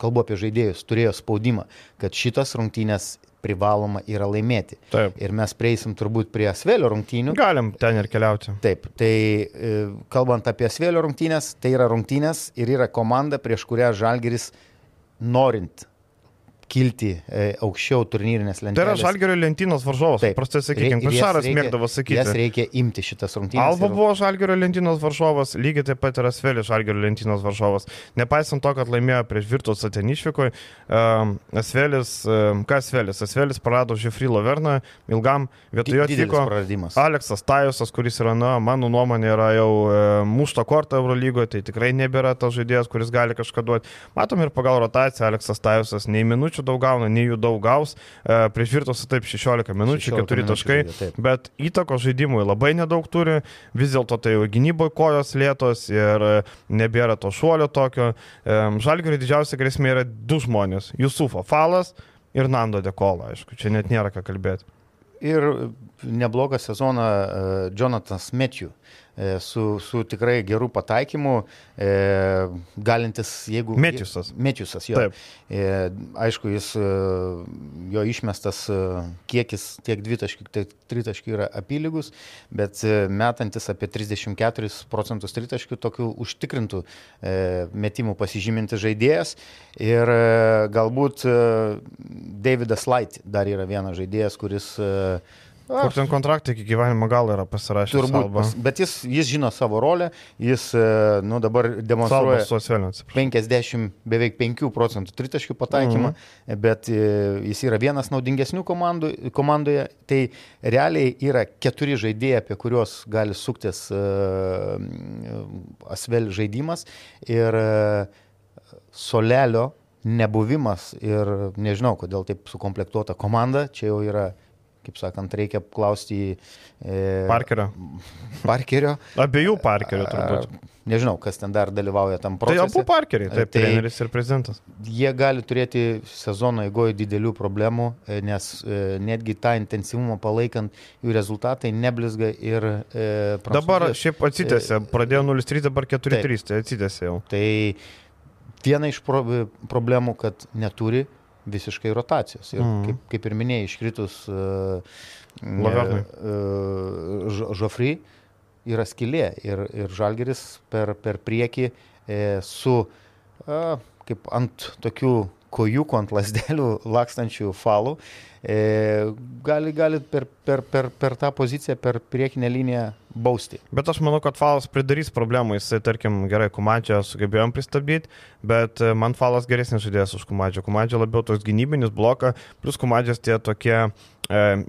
kalbu apie žaidėjus, turėjo spaudimą, kad šitas rungtynės privaloma yra laimėti. Taip. Ir mes prieisim turbūt prie Svelio rungtynių. Galim ten ir keliauti. Taip, tai kalbant apie Svelio rungtynės, tai yra rungtynės ir yra komanda, prieš kurią Žalgiris norint kilti e, aukščiau turnyrinės Tai yra žalgerio lentynos varžovas, Taip. prastai sakykime, jas Kašaras reikia- mėgdavo Jas sakyti. reikia imti šitas rungtynės. Alba ir- buvo žalgerio lentynos varžovas, lygiai taip pat yra Svelis žalgerio lentynos varžovas. Nepaisant to, kad laimėjo prieš Virtus ten išvykoje, um, Svelis, um, kas Svelis? Svelis prarado Žifrilo Verną, ilgam vietoj jo Didelis atvyko. Aleksas Tajusas, kuris yra, na, mano nuomonė, yra jau e, mušto kortą Eurolygoje, tai tikrai nebėra tas žaidėjas, kuris gali kažką duoti. Matom ir pagal rotaciją, Aleksas Tajusas nei minučių daug gauna, nei jų daug gaus. E, prieš Virtusą taip 16 minučių, 16 4 minučių taškai, taip. bet įtako žaidimui labai nedaug turi, vis dėlto tai jau gynyboje kojos lėtos ir nebėra to šuolio tokio. E, Žalgiui didžiausia grėsmė yra du žmonės - Jusufo Falas ir Nando Dekola, aišku, čia net nėra ką kalbėti. Ir neblogą sezoną e, Jonathan Metjų e, su, su tikrai gerų pataikymu, e, galintis, jeigu... Metjusas. Metjusas, jo. Taip. E, aišku, jis, e, jo išmestas e, kiekis tiek dvitaškių, tiek tritaškių yra apylygus, bet e, metantis apie 34 procentus tritaškių tokių užtikrintų e, metimų pasižyminti žaidėjas. Ir e, galbūt e, Davidas Light dar yra vienas žaidėjas, kuris e, Kur ten kontraktai iki gyvenimo galo yra pasirašęs. Turbūt, pas, bet jis, jis žino savo rolę, jis e, nu, dabar demonstruoja Salbas su Asvelniu. 50, beveik 5 procentų tritaškių pataikymą, Mhm. bet e, jis yra vienas naudingesnių komandų, komandoje. Tai realiai yra keturi žaidėjai, apie kuriuos gali suktis uh, Asvel žaidimas ir uh, Solelio nebuvimas ir nežinau, kodėl taip sukomplektuota komanda, čia jau yra, kaip sakant, reikia klausti e, Parkerio. Parkerio. Abiejų Parkerio turbūt. Nežinau, kas ten dar dalyvauja tam Tai procese. abu Parkeriai, taip, Tai- treneris ir prezidentas. Jie gali turėti sezono eigoje didelių problemų, e, nes e, netgi tą intensyvumą palaikant jų rezultatai neblizga ir e, Dabar šiaip atsitėsi, pradėjo 0-3, dabar 4-3, Taip. tai atsitėsi jau. Tai viena iš pro, problemų, kad neturi visiškai rotacijos. Ir Mhm. kaip, kaip ir minėjai, iškritus uh, Lavernui. uh, Žofry yra skilė ir, ir Žalgeris per, per priekį e, su uh, kaip ant tokių kojukų, ant lasdelių lakstančių falų e, gali, gali per, per, per, per tą poziciją, per priekinę liniją bausti. Bet aš manau, kad falas pridarys problemų, jisai, tarkim, gerai, Kumadžią sugebėjom pristabdyti, bet e, man falas geresnis žaidėjas už Kumadžią. Kumadžią labiau toks gynybinis blokas, plus Kumadžias tie tokie e,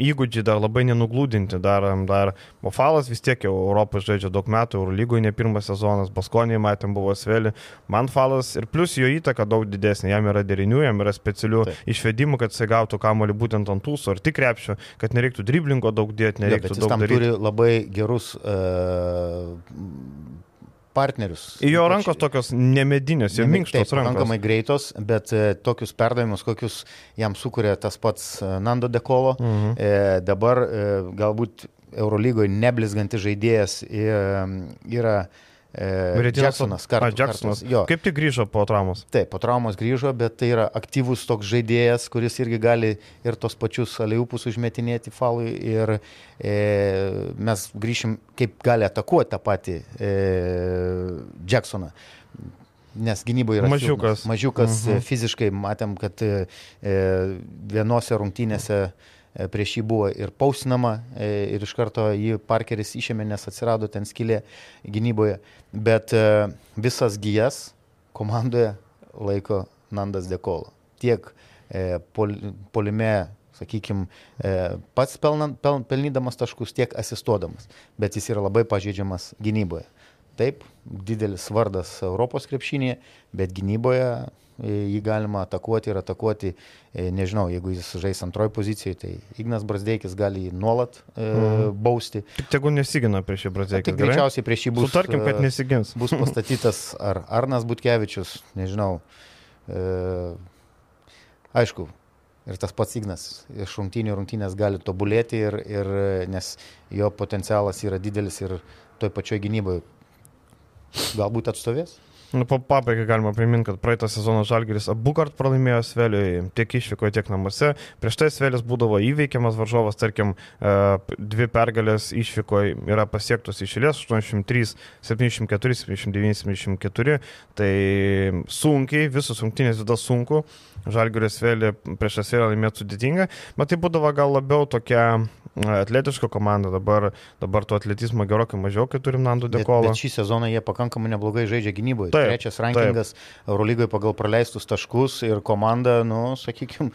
įgūdžiai dar labai nenuglūdinti, dar, dar, o falas vis tiek jau Europoje žaidžia daug metų, Eurolygoje ne pirmas sezonas, Baskonėje matėm buvo Sveli, man falas ir plus jo įtaka daug didesnė, jam yra derinių, jam yra specialių Taip. išvedimų, kad jisai gautų kamuolį būtent ant tūso ar tik krepšio, kad nereiktų driblingo daug dėti, nereiktų jis daug tam daryti. turi labai gerus uh, partnerius. Jo rankos tokios nemedinės, jo Nemi- minkštos taip, rankos. Pakankamai greitos, bet e, tokius perdavimus, kokius jam sukuria tas pats e, Nando Dekolo, Mhm. e, dabar e, galbūt Eurolygoje neblizgantis žaidėjas e, yra e, Jacksonas. A, Kartu, Jacksonas. Jo, Kaip tik grįžo po traumos. Taip, po traumos grįžo, bet tai yra aktyvus toks žaidėjas, kuris irgi gali ir tos pačius aliupus užmetinėti falui ir e, mes grįšim, kaip gali atakuoti tą patį e, Jacksoną. Nes gynyboje yra Mažiukas. silpnas. Mažiukas Mhm. mhm. fiziškai matėm, kad e, vienose rungtynėse e, prieš jį buvo ir pausinama e, ir iš karto jį Parkeris išėmė, nes atsirado ten skilė gynyboje. Bet e, visas gyjas komandoje laiko Nandas Dekolo. Tiek e, pol, polime, sakykime, e, pats pelnant, pel, pelnydamas taškus, tiek asistuodamas. Bet jis yra labai pažeidžiamas gynyboje. Taip, didelis vardas Europos krepšinėje, bet gynyboje e, jį galima atakuoti ir atakuoti, e, nežinau, jeigu jis žais antroji pozicijoje, tai Ignas Brasdeikis gali jį nuolat e, Mhm. bausti. Tik tegu nesigina prieš šį brazėkį. Tik greičiausiai prieš jį bus. Sutarkim, kad e, nesigins. bus pastatytas ar Arnas Butkevičius, nežinau. E, aišku, ir tas pats Ignas iš rungtynių rungtynės gali tobulėti, ir, ir, nes jo potencialas yra didelis ir toj pačioj gynyboje galbūt atstovės. Nu, po pabaigai galima priminti, kad praeitą sezoną Žalgeris abu kart pralaimėjo Sveliui, tiek išvykoje, tiek namuose. Prieš tai Svelis būdavo įveikiamas varžovas, tarkim, e, dvi pergalės išvykoje yra pasiektos išėlės 83, 74, 79, 74. Tai sunkiai, visos rungtynės vis dar sunku. Žalgeris Svelį prieš Svelį laimėti sudėtinga, bet tai būdavo gal labiau tokia e, atletiška komanda. Dabar, dabar to atletizmo gerokai mažiau, kai turim Nandų Bet, Dekolą. bet šį sezoną jie pakankamai neblogai žaidžia gynyboje. Taip, Trečias rankingas Eurolygoje pagal praleistus taškus ir komanda, nu, sakykime,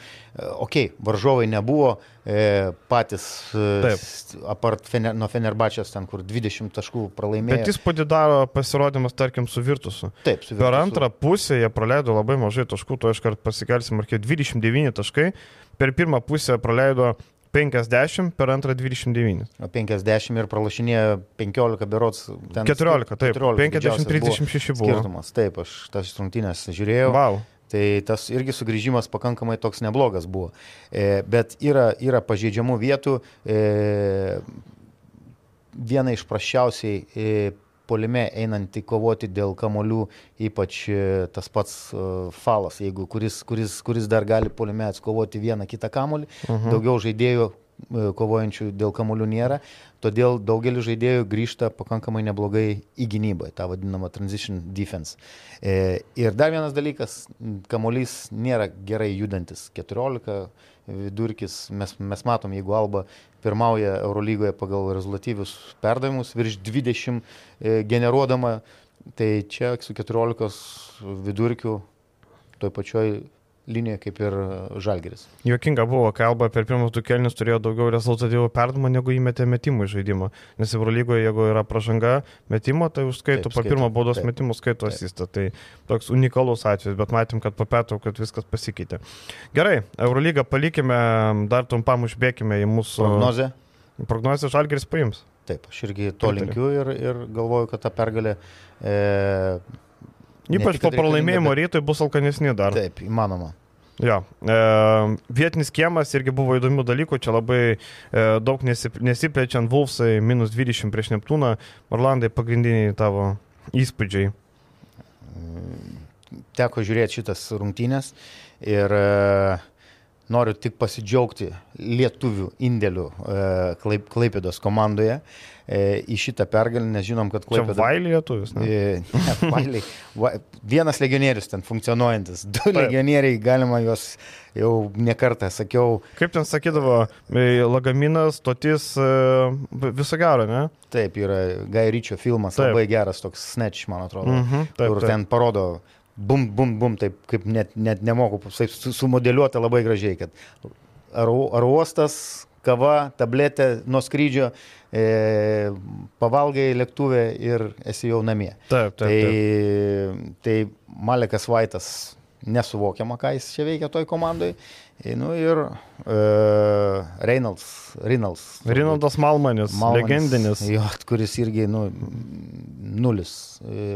okei, okay, varžovai nebuvo e, patys e, Taip. apart fener, nuo Fenerbačias ten, kur 20 taškų pralaimėjo. Bet įspūdį daro pasirodymas, tarkim, su Virtusu. Taip, su Per Virtusu. antrą pusę jie praleido labai mažai taškų, to iškart pasikelsim, ar kiek 29 taškai. Per pirmą pusę praleido 50, per antrą 29. O 50 ir pralašinėjo 15 berots. ten 14, taip. 14 didžiausias 50-36 buvo. Skirtumas, taip, aš tas rungtynės žiūrėjau. Wow. Tai tas irgi sugrįžimas pakankamai toks neblogas buvo. E, bet yra, yra pažeidžiamų vietų. E, viena iš prašiausiai e, polime einanti kovoti dėl kamolių, ypač e, tas pats e, falas, jeigu kuris, kuris, kuris dar gali polime atskovoti vieną kitą kamolį. Mhm. Daugiau žaidėjų e, kovojančių dėl kamuolių nėra, todėl daugelis žaidėjų grįžta pakankamai neblogai į gynybą, tą vadinamą transition defense. E, ir dar vienas dalykas, kamuolys nėra gerai judantis. 14 vidurkis, mes, mes matom, jeigu Alba pirmauja Eurolygoje pagal rezultatyvius perdavimus, virš 20 e, generuodama, tai čia su 14 vidurkiu toj pačioj linijoje kaip ir Žalgeris. Jokinga buvo, kai Alba per pirmus du kelnius turėjo daugiau rezultatyvų perdamą, negu įmetė metimų į žaidimą. Nes Eurolygoje, jeigu yra pažanga metimo, tai užskaito, po pirmo baudos metimų skaito asistą. Tai toks unikalus atvejis, bet matėm, kad po pietų, kad viskas pasikeitė. Gerai, Eurolygą palikime, dar trumpam užbėgime į mūsų... Prognozę. Prognozę Žalgeris paims. Taip, aš irgi to linkiu ir, ir galvoju, kad ta pergalė e, Ypač po pralaimėjimo bet... rytoj bus alkanesni dar. Taip, įmanoma. Jo, e, vietinis kiemas irgi buvo įdomių dalykų, čia labai e, daug nesip, nesiplečiant Vulfsai, minus 20 prieš Neptūną, Orlandai pagrindiniai tavo įspūdžiai. Teko žiūrėti šitas rungtynės ir e, noriu tik pasidžiaugti lietuvių indėlių e, Klaip, Klaipėdos komandoje. E, E, į šitą pergalę, nes žinom, kad Klaipėda... Čia Vailį lietuvis, ne? E, ne Vailį. Va, vienas legionierius ten funkcionuojantis, du Taip. legionieriai, galima juos jau nekartą sakiau. Kaip ten sakydavo, e, lagaminas, stotis, viso gero, ne? Taip, yra Gairyčio filmas, taip. labai geras toks snatch, man atrodo, mm -hmm, taip, kur ten parodo bum, bum, bum, taip kaip net, net nemoku sumodeliuoti labai gražiai, kad ar, ar uostas, kava, tabletė nuo skrydžio e, pavalgai lėktuvę ir esi jau namie. Taip, taip. Tai, taip. tai Malekas Vaitas nesuvokiama, ką jis čia veikia toj komandai. Nu ir uh, Reynolds. Reynolds Reynoldas Malmanis, Malmanis, legendinis. Jo, kuris irgi, nu, nulis. E,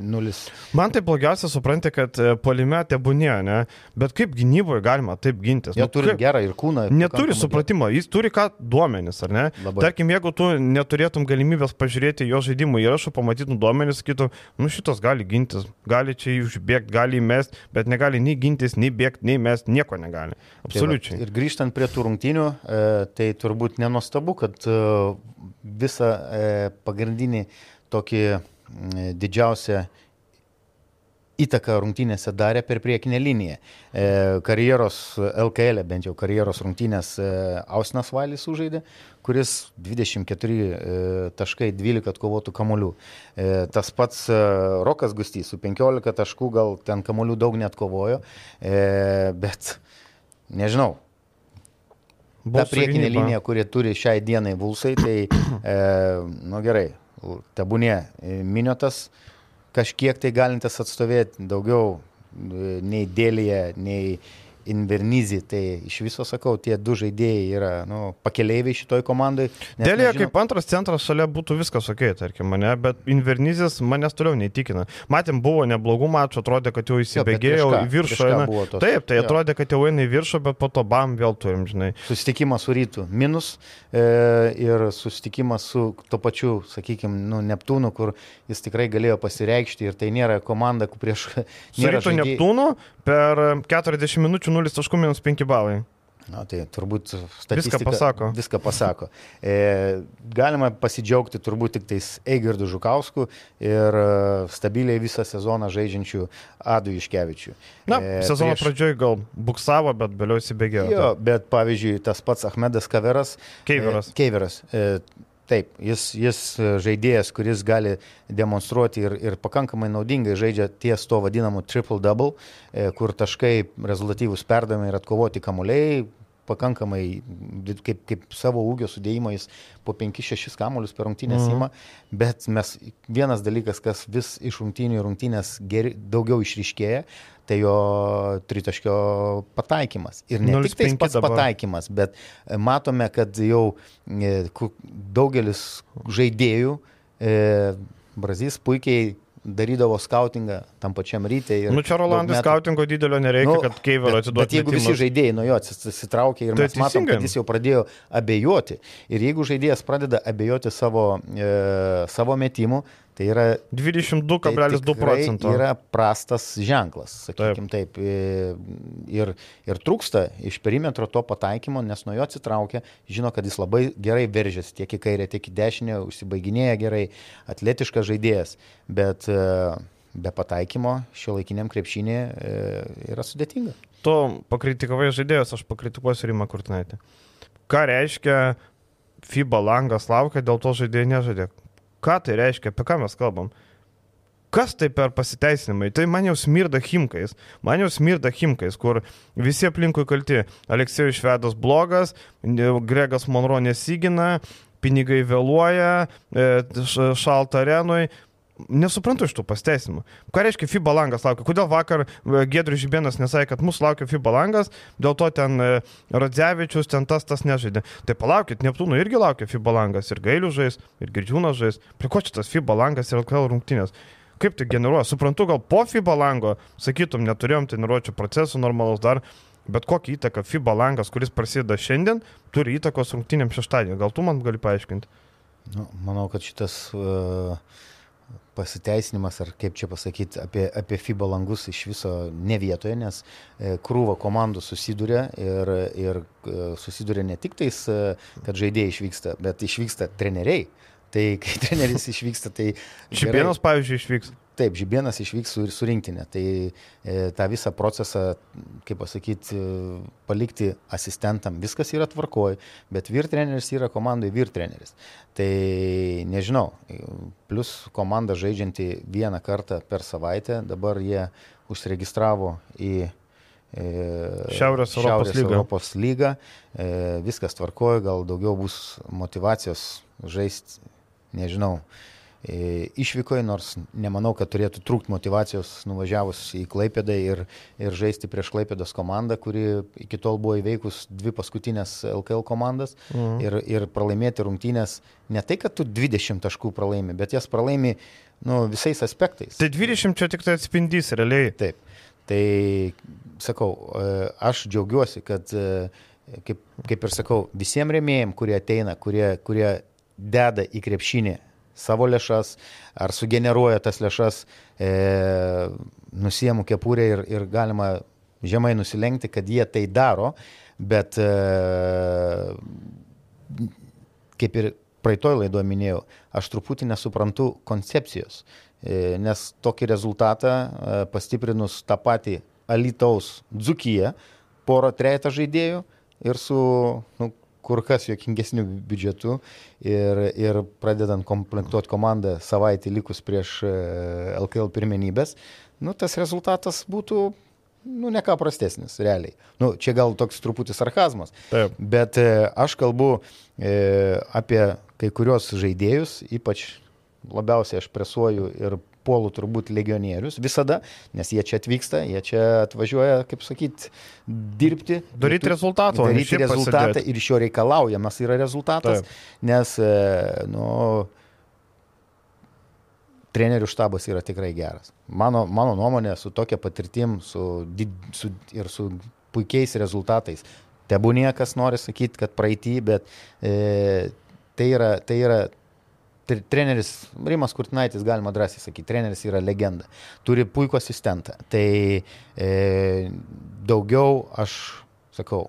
nulis. Man tai blogiausia supranti, kad e, polime tebūnė, ne? Bet kaip gynyboje galima taip gintis? Jie nu, turi kaip... gerą ir kūną. Neturi supratimo, jis turi ką duomenis, ar ne? Labai. Tarkim, jeigu tu neturėtum galimybės pažiūrėti jo žaidimų įrašų, pamatytum duomenis, sakytum, nu šitas gali gintis, gali čia užbėgti, gali įmest, bet negali nei gintis, nei bėgti, nei mest, nieko negali. Absoliučiai. Tai va, ir grįžtant prie tų rungtynių, e, tai turbūt nenostabu, kad e, visą e, pagrindinį tokį didžiausią įtaką rungtynėse darė per priekinę liniją. E, karjeros LKL, e, bent jau karjeros rungtynės e, Ausnas Valis sužaidė, kuris 24 e, taškai 12 atkovotų kamolių. E, tas pats e, Rokas Gustys su 15 taškų gal ten kamolių daug net kovojo, e, bet nežinau. Ta priekinė linija, kurie turi šiai dienai Vulsai, tai, e, nu gerai, tebūnė e, miniotas, kažkiek tai galintis atstovėti daugiau e, nei dėlėje, nei Invernizį, tai iš viso sakau, tie du žaidėjai yra nu, pakeleiviai šitoj komandai. Dėlė kaip antras centras šalia būtų viskas ok, tarkim mane, bet Invernizis manęs toliau neįtikina. Matėm, buvo neblogų mačų, atrodė, kad jau įsibėgėjo į viršų. Eina, taip, tai atrodė, kad jau eina į viršų, bet po to bam vėl turim, žinai. Susitikimas su rytu minus e, ir susitikimas su to pačiu, sakykime, nu, Neptūnu, kur jis tikrai galėjo pasireikšti ir tai nėra komanda, kur prieš... Su rytu žaidėjai... Neptūnu per 40 minučių 0 taškų minus 5 balai. Na, tai turbūt statistika viską pasako. Viską pasako. E, galima pasidžiaugti turbūt tik tais Eigirdu Žukausku ir e, stabiliai visą sezoną žaidžiančių Adu Iškevičių. Na, e, sezono prieš... pradžioj gal buksavo, bet vėliau įsibėgėjo. Jo, bet pavyzdžiui, tas pats Ahmedas Kaveras. Keiveras. E, Keiveras. E, Taip, jis, jis e, žaidėjas, kuris gali demonstruoti ir, ir pakankamai naudingai žaidžia ties to vadinamu triple-double, e, kur taškai rezultatyvus perdavimai ir atkovoti kamuoliai, pakankamai kaip, kaip savo ūgio sudėjimo jis po 5-6 kamuolius per rungtynės mhm. įma, bet mes vienas dalykas, kas vis iš rungtynių į rungtynės geri, daugiau išryškėja, tai jo tritaškio pataikymas. Ir ne tik tai pats dabar. pataikymas, bet matome, kad jau e, daugelis žaidėjų, e, Brazys puikiai darydavo skautingą tam pačiam rytei. Nu čia Rolandui skautingo didelio nereikia, nu, kad Keivero atiduotų. Bet jeigu metimus. visi žaidėjai nuo jo atsitraukė ir tai mes teisingai. matom, kad jis jau pradėjo abejoti. Ir jeigu žaidėjas pradeda abejoti savo, e, savo metimu, Tai yra 22,2 tai procento. yra prastas ženklas, sakykime taip. Ir, ir trūksta iš perimetro to pataikymo, nes nuo jo atsitraukia, žino, kad jis labai gerai veržėsi tiek į kairę, tiek į dešinę, užsibaiginėja gerai, atletiškas žaidėjas, bet e, be pataikymo šio laikiniam krepšinė e, yra sudėtinga. Tu pakritikavai žaidėjus, aš pakritikuosiu Rimą Kurtinaitį. Ką reiškia FIBA langas laukia, dėl to žaidėjai nežaidė? Ką tai reiškia, apie ką mes kalbam? Kas tai per pasiteisinimai? Tai man jau smirda himkais. Man jau smirda himkais, kur visi aplinkui kalti. Aleksėjus Švedas blogas, Gregas Monro nesigina, pinigai vėluoja, e, šalta arenui. Nesuprantu iš tų pasteisimų. Ką reiškia FIBA langas laukia? Kodėl vakar e, Gedrius Žibėnas nesakė, kad mūsų laukia FIBA langas, dėl to ten e, Radzevičius, ten tas tas nežaidė. Tai palaukit, Neptūnų irgi laukia FIBA langas, ir Gailių žais, ir Girdžiūnas žais. Prie ko čia tas FIBA langas ir LKL rungtynės? Kaip tai generuoja? Suprantu, gal po FIBA lango, sakytum, neturėjom treniruočio procesų normalus dar, bet kokią įtaką FIBA langas, kuris prasideda šiandien, turi įtakos rungtynėm šeštadienį. Gal tu man gali paaiškinti? Nu, manau, kad šitas uh, pasiteisinimas, ar kaip čia pasakyti, apie, apie FIBA langus iš viso ne vietoje, nes e, krūva komandų susiduria ir, ir e, susiduria ne tik tais, e, kad žaidėjai išvyksta, bet išvyksta treneriai. Tai kai treneris išvyksta, tai... Šibienas, pavyzdžiui, išvyks. Taip, Žibienas išvyks su, su rinktinė. Tai e, tą visą procesą, kaip pasakyti, e, palikti asistentam, viskas yra tvarkoj, bet vyr treneris yra komandai vyr treneris. Tai nežinau, plus komanda žaidžianti vieną kartą per savaitę, dabar jie užsiregistravo į e, Šiaurės Europos Šiaurės lygą. Europos lygą. E, viskas tvarkoja, gal daugiau bus motivacijos žaisti, nežinau, E, išvykoje, nors nemanau, kad turėtų trūkti motivacijos nuvažiavus į Klaipėdą ir, ir žaisti prieš Klaipėdos komandą, kuri iki tol buvo įveikus dvi paskutinės LKL komandas mhm. ir, ir pralaimėti rungtynės ne tai, kad tu 20 taškų pralaimi, bet jas pralaimi nu, visais aspektais. Tai 20 čia tik tai atspindys realiai. Taip. Tai sakau, e, aš džiaugiuosi, kad, e, kaip, kaip ir sakau, visiems remėjim, kurie ateina, kurie, kurie deda į krepšinį savo lėšas, ar sugeneruoja tas lėšas, e, nusiemų kepurę ir, ir galima žemai nusilenkti, kad jie tai daro, bet e, kaip ir praeitoj laidoje minėjau, aš truputį nesuprantu koncepcijos, e, nes tokį rezultatą e, pastiprinus tą patį Alitaus Dzukiją, porą trejata žaidėjų ir su nu, kur kas jokingesnių biudžetų ir, ir pradedant komplektuoti komandą savaitį likus prieš LKL e, pirmenybės, nu, tas rezultatas būtų nu, ne ką prastesnis, realiai. Nu, čia gal toks truputį sarkazmas. Taip. Bet e, aš kalbu e, apie kai kurios žaidėjus, ypač labiausiai aš presuoju ir puolu turbūt legionierius visada, nes jie čia atvyksta, jie čia atvažiuoja, kaip sakyt, dirbti. Daryti rezultatą. Daryti rezultatą pasidėti. ir iš jo reikalaujamas yra rezultatas, Taip. nes, e, nu, trenerių štabas yra tikrai geras. Mano, mano nuomonė, su tokia patirtim su, su, ir su puikiais rezultatais. Tebu niekas nori sakyti, kad praeitį, bet e, tai, yra, tai yra treneris Rimas Kurtinaitis, galima drąsiai sakyti, treneris yra legenda. Turi puikų asistentą. Tai e, daugiau aš sakau,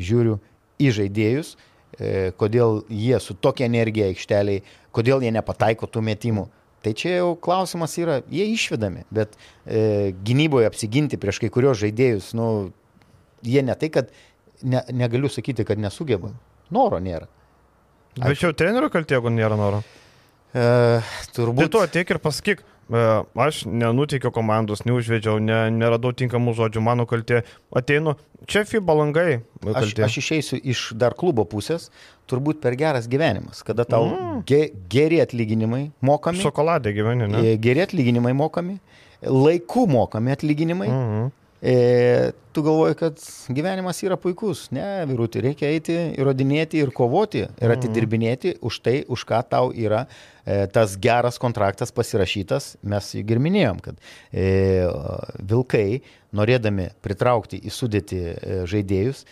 žiūriu į žaidėjus, e, kodėl jie su tokia energija aikšteliai, kodėl jie nepataiko tų metimų. Tai čia jau klausimas yra, jie išvedami, bet e, gynyboje apsiginti prieš kai kurios žaidėjus, nu, jie ne tai, kad ne, negaliu sakyti, kad nesugeba. Noro nėra. Bet čia jau trenerių kaltė, jeigu nėra noro. E, turbūt. Tai tu ateik ir pasakyk, e, aš nenuteikiau komandos, neužvedžiau, ne, neradau tinkamų žodžių, mano kaltė. Ateinu, čia FIBA langai. Aš, aš išeisiu iš dar klubo pusės, turbūt per geras gyvenimas, kada tau mm. ge, geri atlyginimai mokami. Šokoladė gyveni, ne? E, geri atlyginimai mokami, laiku mokami atlyginimai. Mm -hmm. E, tu galvoji, kad gyvenimas yra puikus. Ne, virūti, reikia eiti, įrodinėti ir kovoti ir mhm. atidirbinėti už tai, už ką tau yra e, tas geras kontraktas pasirašytas. Mes juk ir minėjom, kad e, vilkai, norėdami pritraukti į sudėti e, žaidėjus,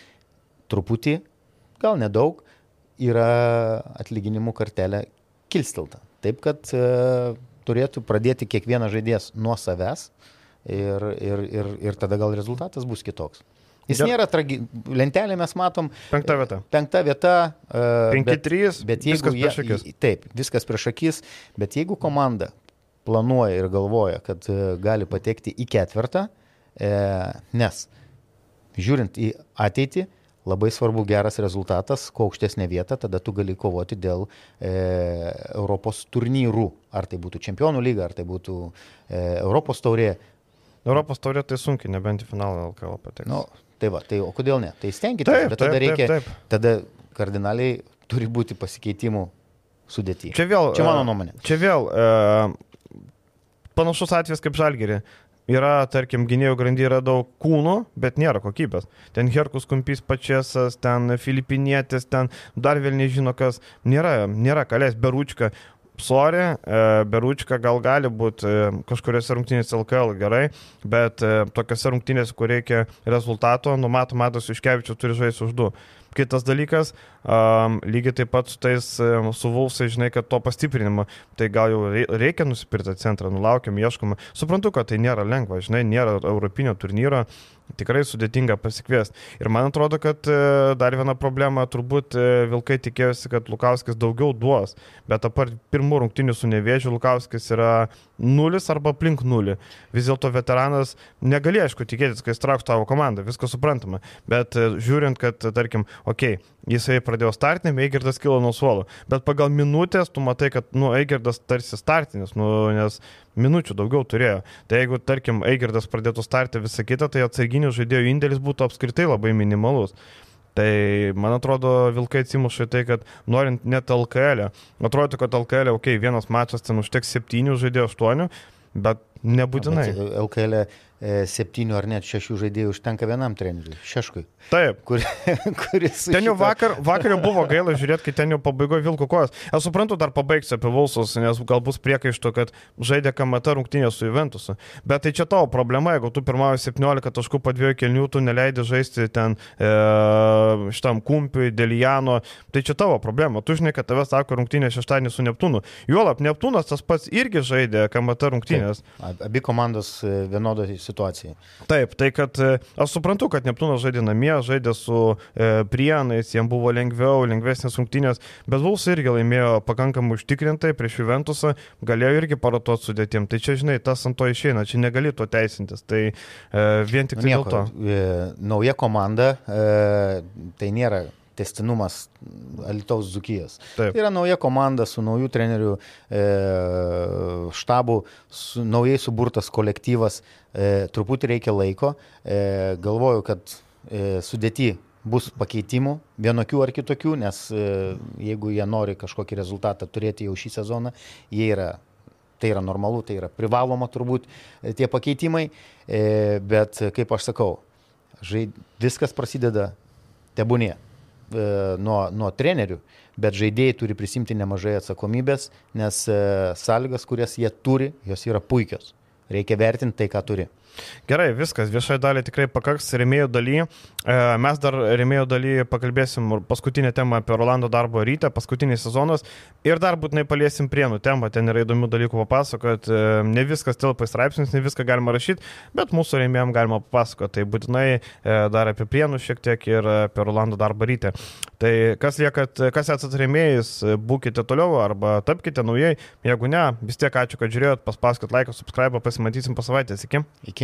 truputį, gal nedaug, yra atlyginimų kartelė kilstilta. Taip kad e, turėtų pradėti kiekvienas žaidėjas nuo savęs ir, ir, ir, ir tada gal rezultatas bus kitoks. Jis Ja. nėra tragi... lentelė, mes matom. Penkta vieta. Penkta vieta. e, 5-3, bet, bet jeigu viskas prieš akis. Taip, viskas prieš akis, bet jeigu komanda planuoja ir galvoja, kad e, gali patekti į ketvirtą, e, nes žiūrint į ateitį, labai svarbu geras rezultatas, kuo aukštesnė vieta, tada tu gali kovoti dėl e, Europos turnyrų. Ar tai būtų čempionų lyga, ar tai būtų e, Europos taurė. Europos taurė tai sunkiai, nebent į finalą LKL pateks. Nu, tai va, tai o kodėl ne? Tai stenkite, Taip, bet tada taip, reikia, taip, taip. tada kardinaliai turi būti pasikeitimų sudėti. Čia vėl. Čia mano e, nuomonė. Čia vėl e, panašus atvejis kaip Žalgiri. Yra, tarkim, gynėjų grandy yra daug kūnų, bet nėra kokybės. Ten Herkus Kumpys pačiasas, ten Filipinietis, ten dar vėl nežino kas. Nėra, nėra kalės, Beručka. Sorry, e, Beručka gal gali būti e, kažkuriuose rungtynėse LKL gerai, bet e, tokiuose rungtynėse, kur reikia rezultato, numato, matos, Iškevičius turi žaisti už du. Kitas dalykas, um, lygiai taip pat su tais um, suvulsai, žinai, kad to pastiprinimo, tai gal jau rei- reikia nusipirkti centrą, nulaukiam, ieškoma. Suprantu, kad tai nėra lengva, žinai, nėra europinio turnyro, tikrai sudėtinga pasikviesti. Ir man atrodo, kad e, dar viena problema, turbūt e, Vilkai tikėjosi, kad Lukauskis daugiau duos, bet apart pirmų rungtinių su Nevėžiu, Lukauskis yra nulis arba aplink nulį. Vis dėlto veteranas negali, aišku, tikėtis, kad jis trauks tavo komandą, viskas suprantama. Bet e, žiūrint, kad, tarkim, okei, okay, jisai pradėjo startinį, Eigirdas kilo nuo suolo, bet pagal minutės tu matai, kad, nu, Eigirdas tarsi startinis, nu, nes minučių daugiau turėjo. Tai jeigu, tarkim, Eigirdas pradėtų startį visą kitą, tai atsarginių žaidėjų indėlis būtų apskritai labai minimalus. Tai man atrodo, Vilkai atsimuša į tai, kad norint net LKL, e, atrodo, kad LKL, okei, okay, vienas mačas ten užteks septynių žaidėjų, aštuonių, bet nebūtinai. Bet LKL e, septynių ar net šešių žaidėjų užtenka vienam treneriui, Šeškui, Taip. kur, kuris... Ten jau šita- vakar, vakar jau buvo gaila žiūrėti, kai ten jau pabaigoje Vilko kojas. Aš suprantu, dar pabaigsiu apie Vulsus, nes gal bus priekaištų, kad žaidė kamata rungtynė su Juventusu. Bet tai čia tavo problema, jeigu tu pirmauji 17 taškų po dviejų kelnių, tu neleidi žaisti ten e, šitam kumpiui, Delijano, tai čia tavo problema. Tu žinai, kad tavęs sako rungtynė šeštadienį su Neptūnu. Juolap, Neptūnas tas pats irgi žaidė kamata rungtynės. Ab- Abi komandos e, vienodoje situacijoje. Taip, tai kad e, aš suprantu, kad Neptūnas žaidė namie, žaidė su e, Prienais, jiems buvo lengviau, lengvesnės rungtynės, bet Vuls irgi laimėjo pakankamai užtikrintai prieš Juventusą, galėjo irgi parotuoti sudėtim. Tai čia, žinai, tas ant to išeina, čia negali to teisintis. Tai e, vien tik Nu, tai dėl nieko, to. e, nauja komanda, e, tai nėra testinumas Alitaus Zukijos. Taip. Tai yra nauja komanda su naujų trenerių e, štabu, su, naujai suburtas kolektyvas, e, truputį reikia laiko. E, galvoju, kad e, sudėti bus pakeitimų, vienokių ar kitokių, nes e, jeigu jie nori kažkokį rezultatą turėti jau šį sezoną, jie yra tai yra normalu, tai yra privaloma turbūt e, tie pakeitimai, e, bet kaip aš sakau, žaid, viskas prasideda tebūnie nuo, nuo trenerių, bet žaidėjai turi prisimti nemažai atsakomybės, nes e, sąlygas, kurias jie turi, jos yra puikios. Reikia vertinti tai, ką turi. Gerai, viskas, viešai dalį tikrai pakaks remėjų daly. E, Mes dar remėjų daly pakalbėsim paskutinę temą apie Rolando darbo rytę, paskutinį sezonas ir dar būtinai paliesim prienų temą, ten yra įdomių dalykų papasakot, E, ne viskas telpa į straipsnius, ne viską galima rašyti, bet mūsų remėjom galima papasakoti, tai būtinai e, dar apie prienų šiek tiek ir apie Rolando darbo rytę. Tai kas liekat, kas esate remėjais, būkite toliau arba tapkite naujai, jeigu ne, vis tiek ačiū, kad žiūrėjot, paspauskit laiką, subscribe, pasimatysim po savaitės, iki. Iki.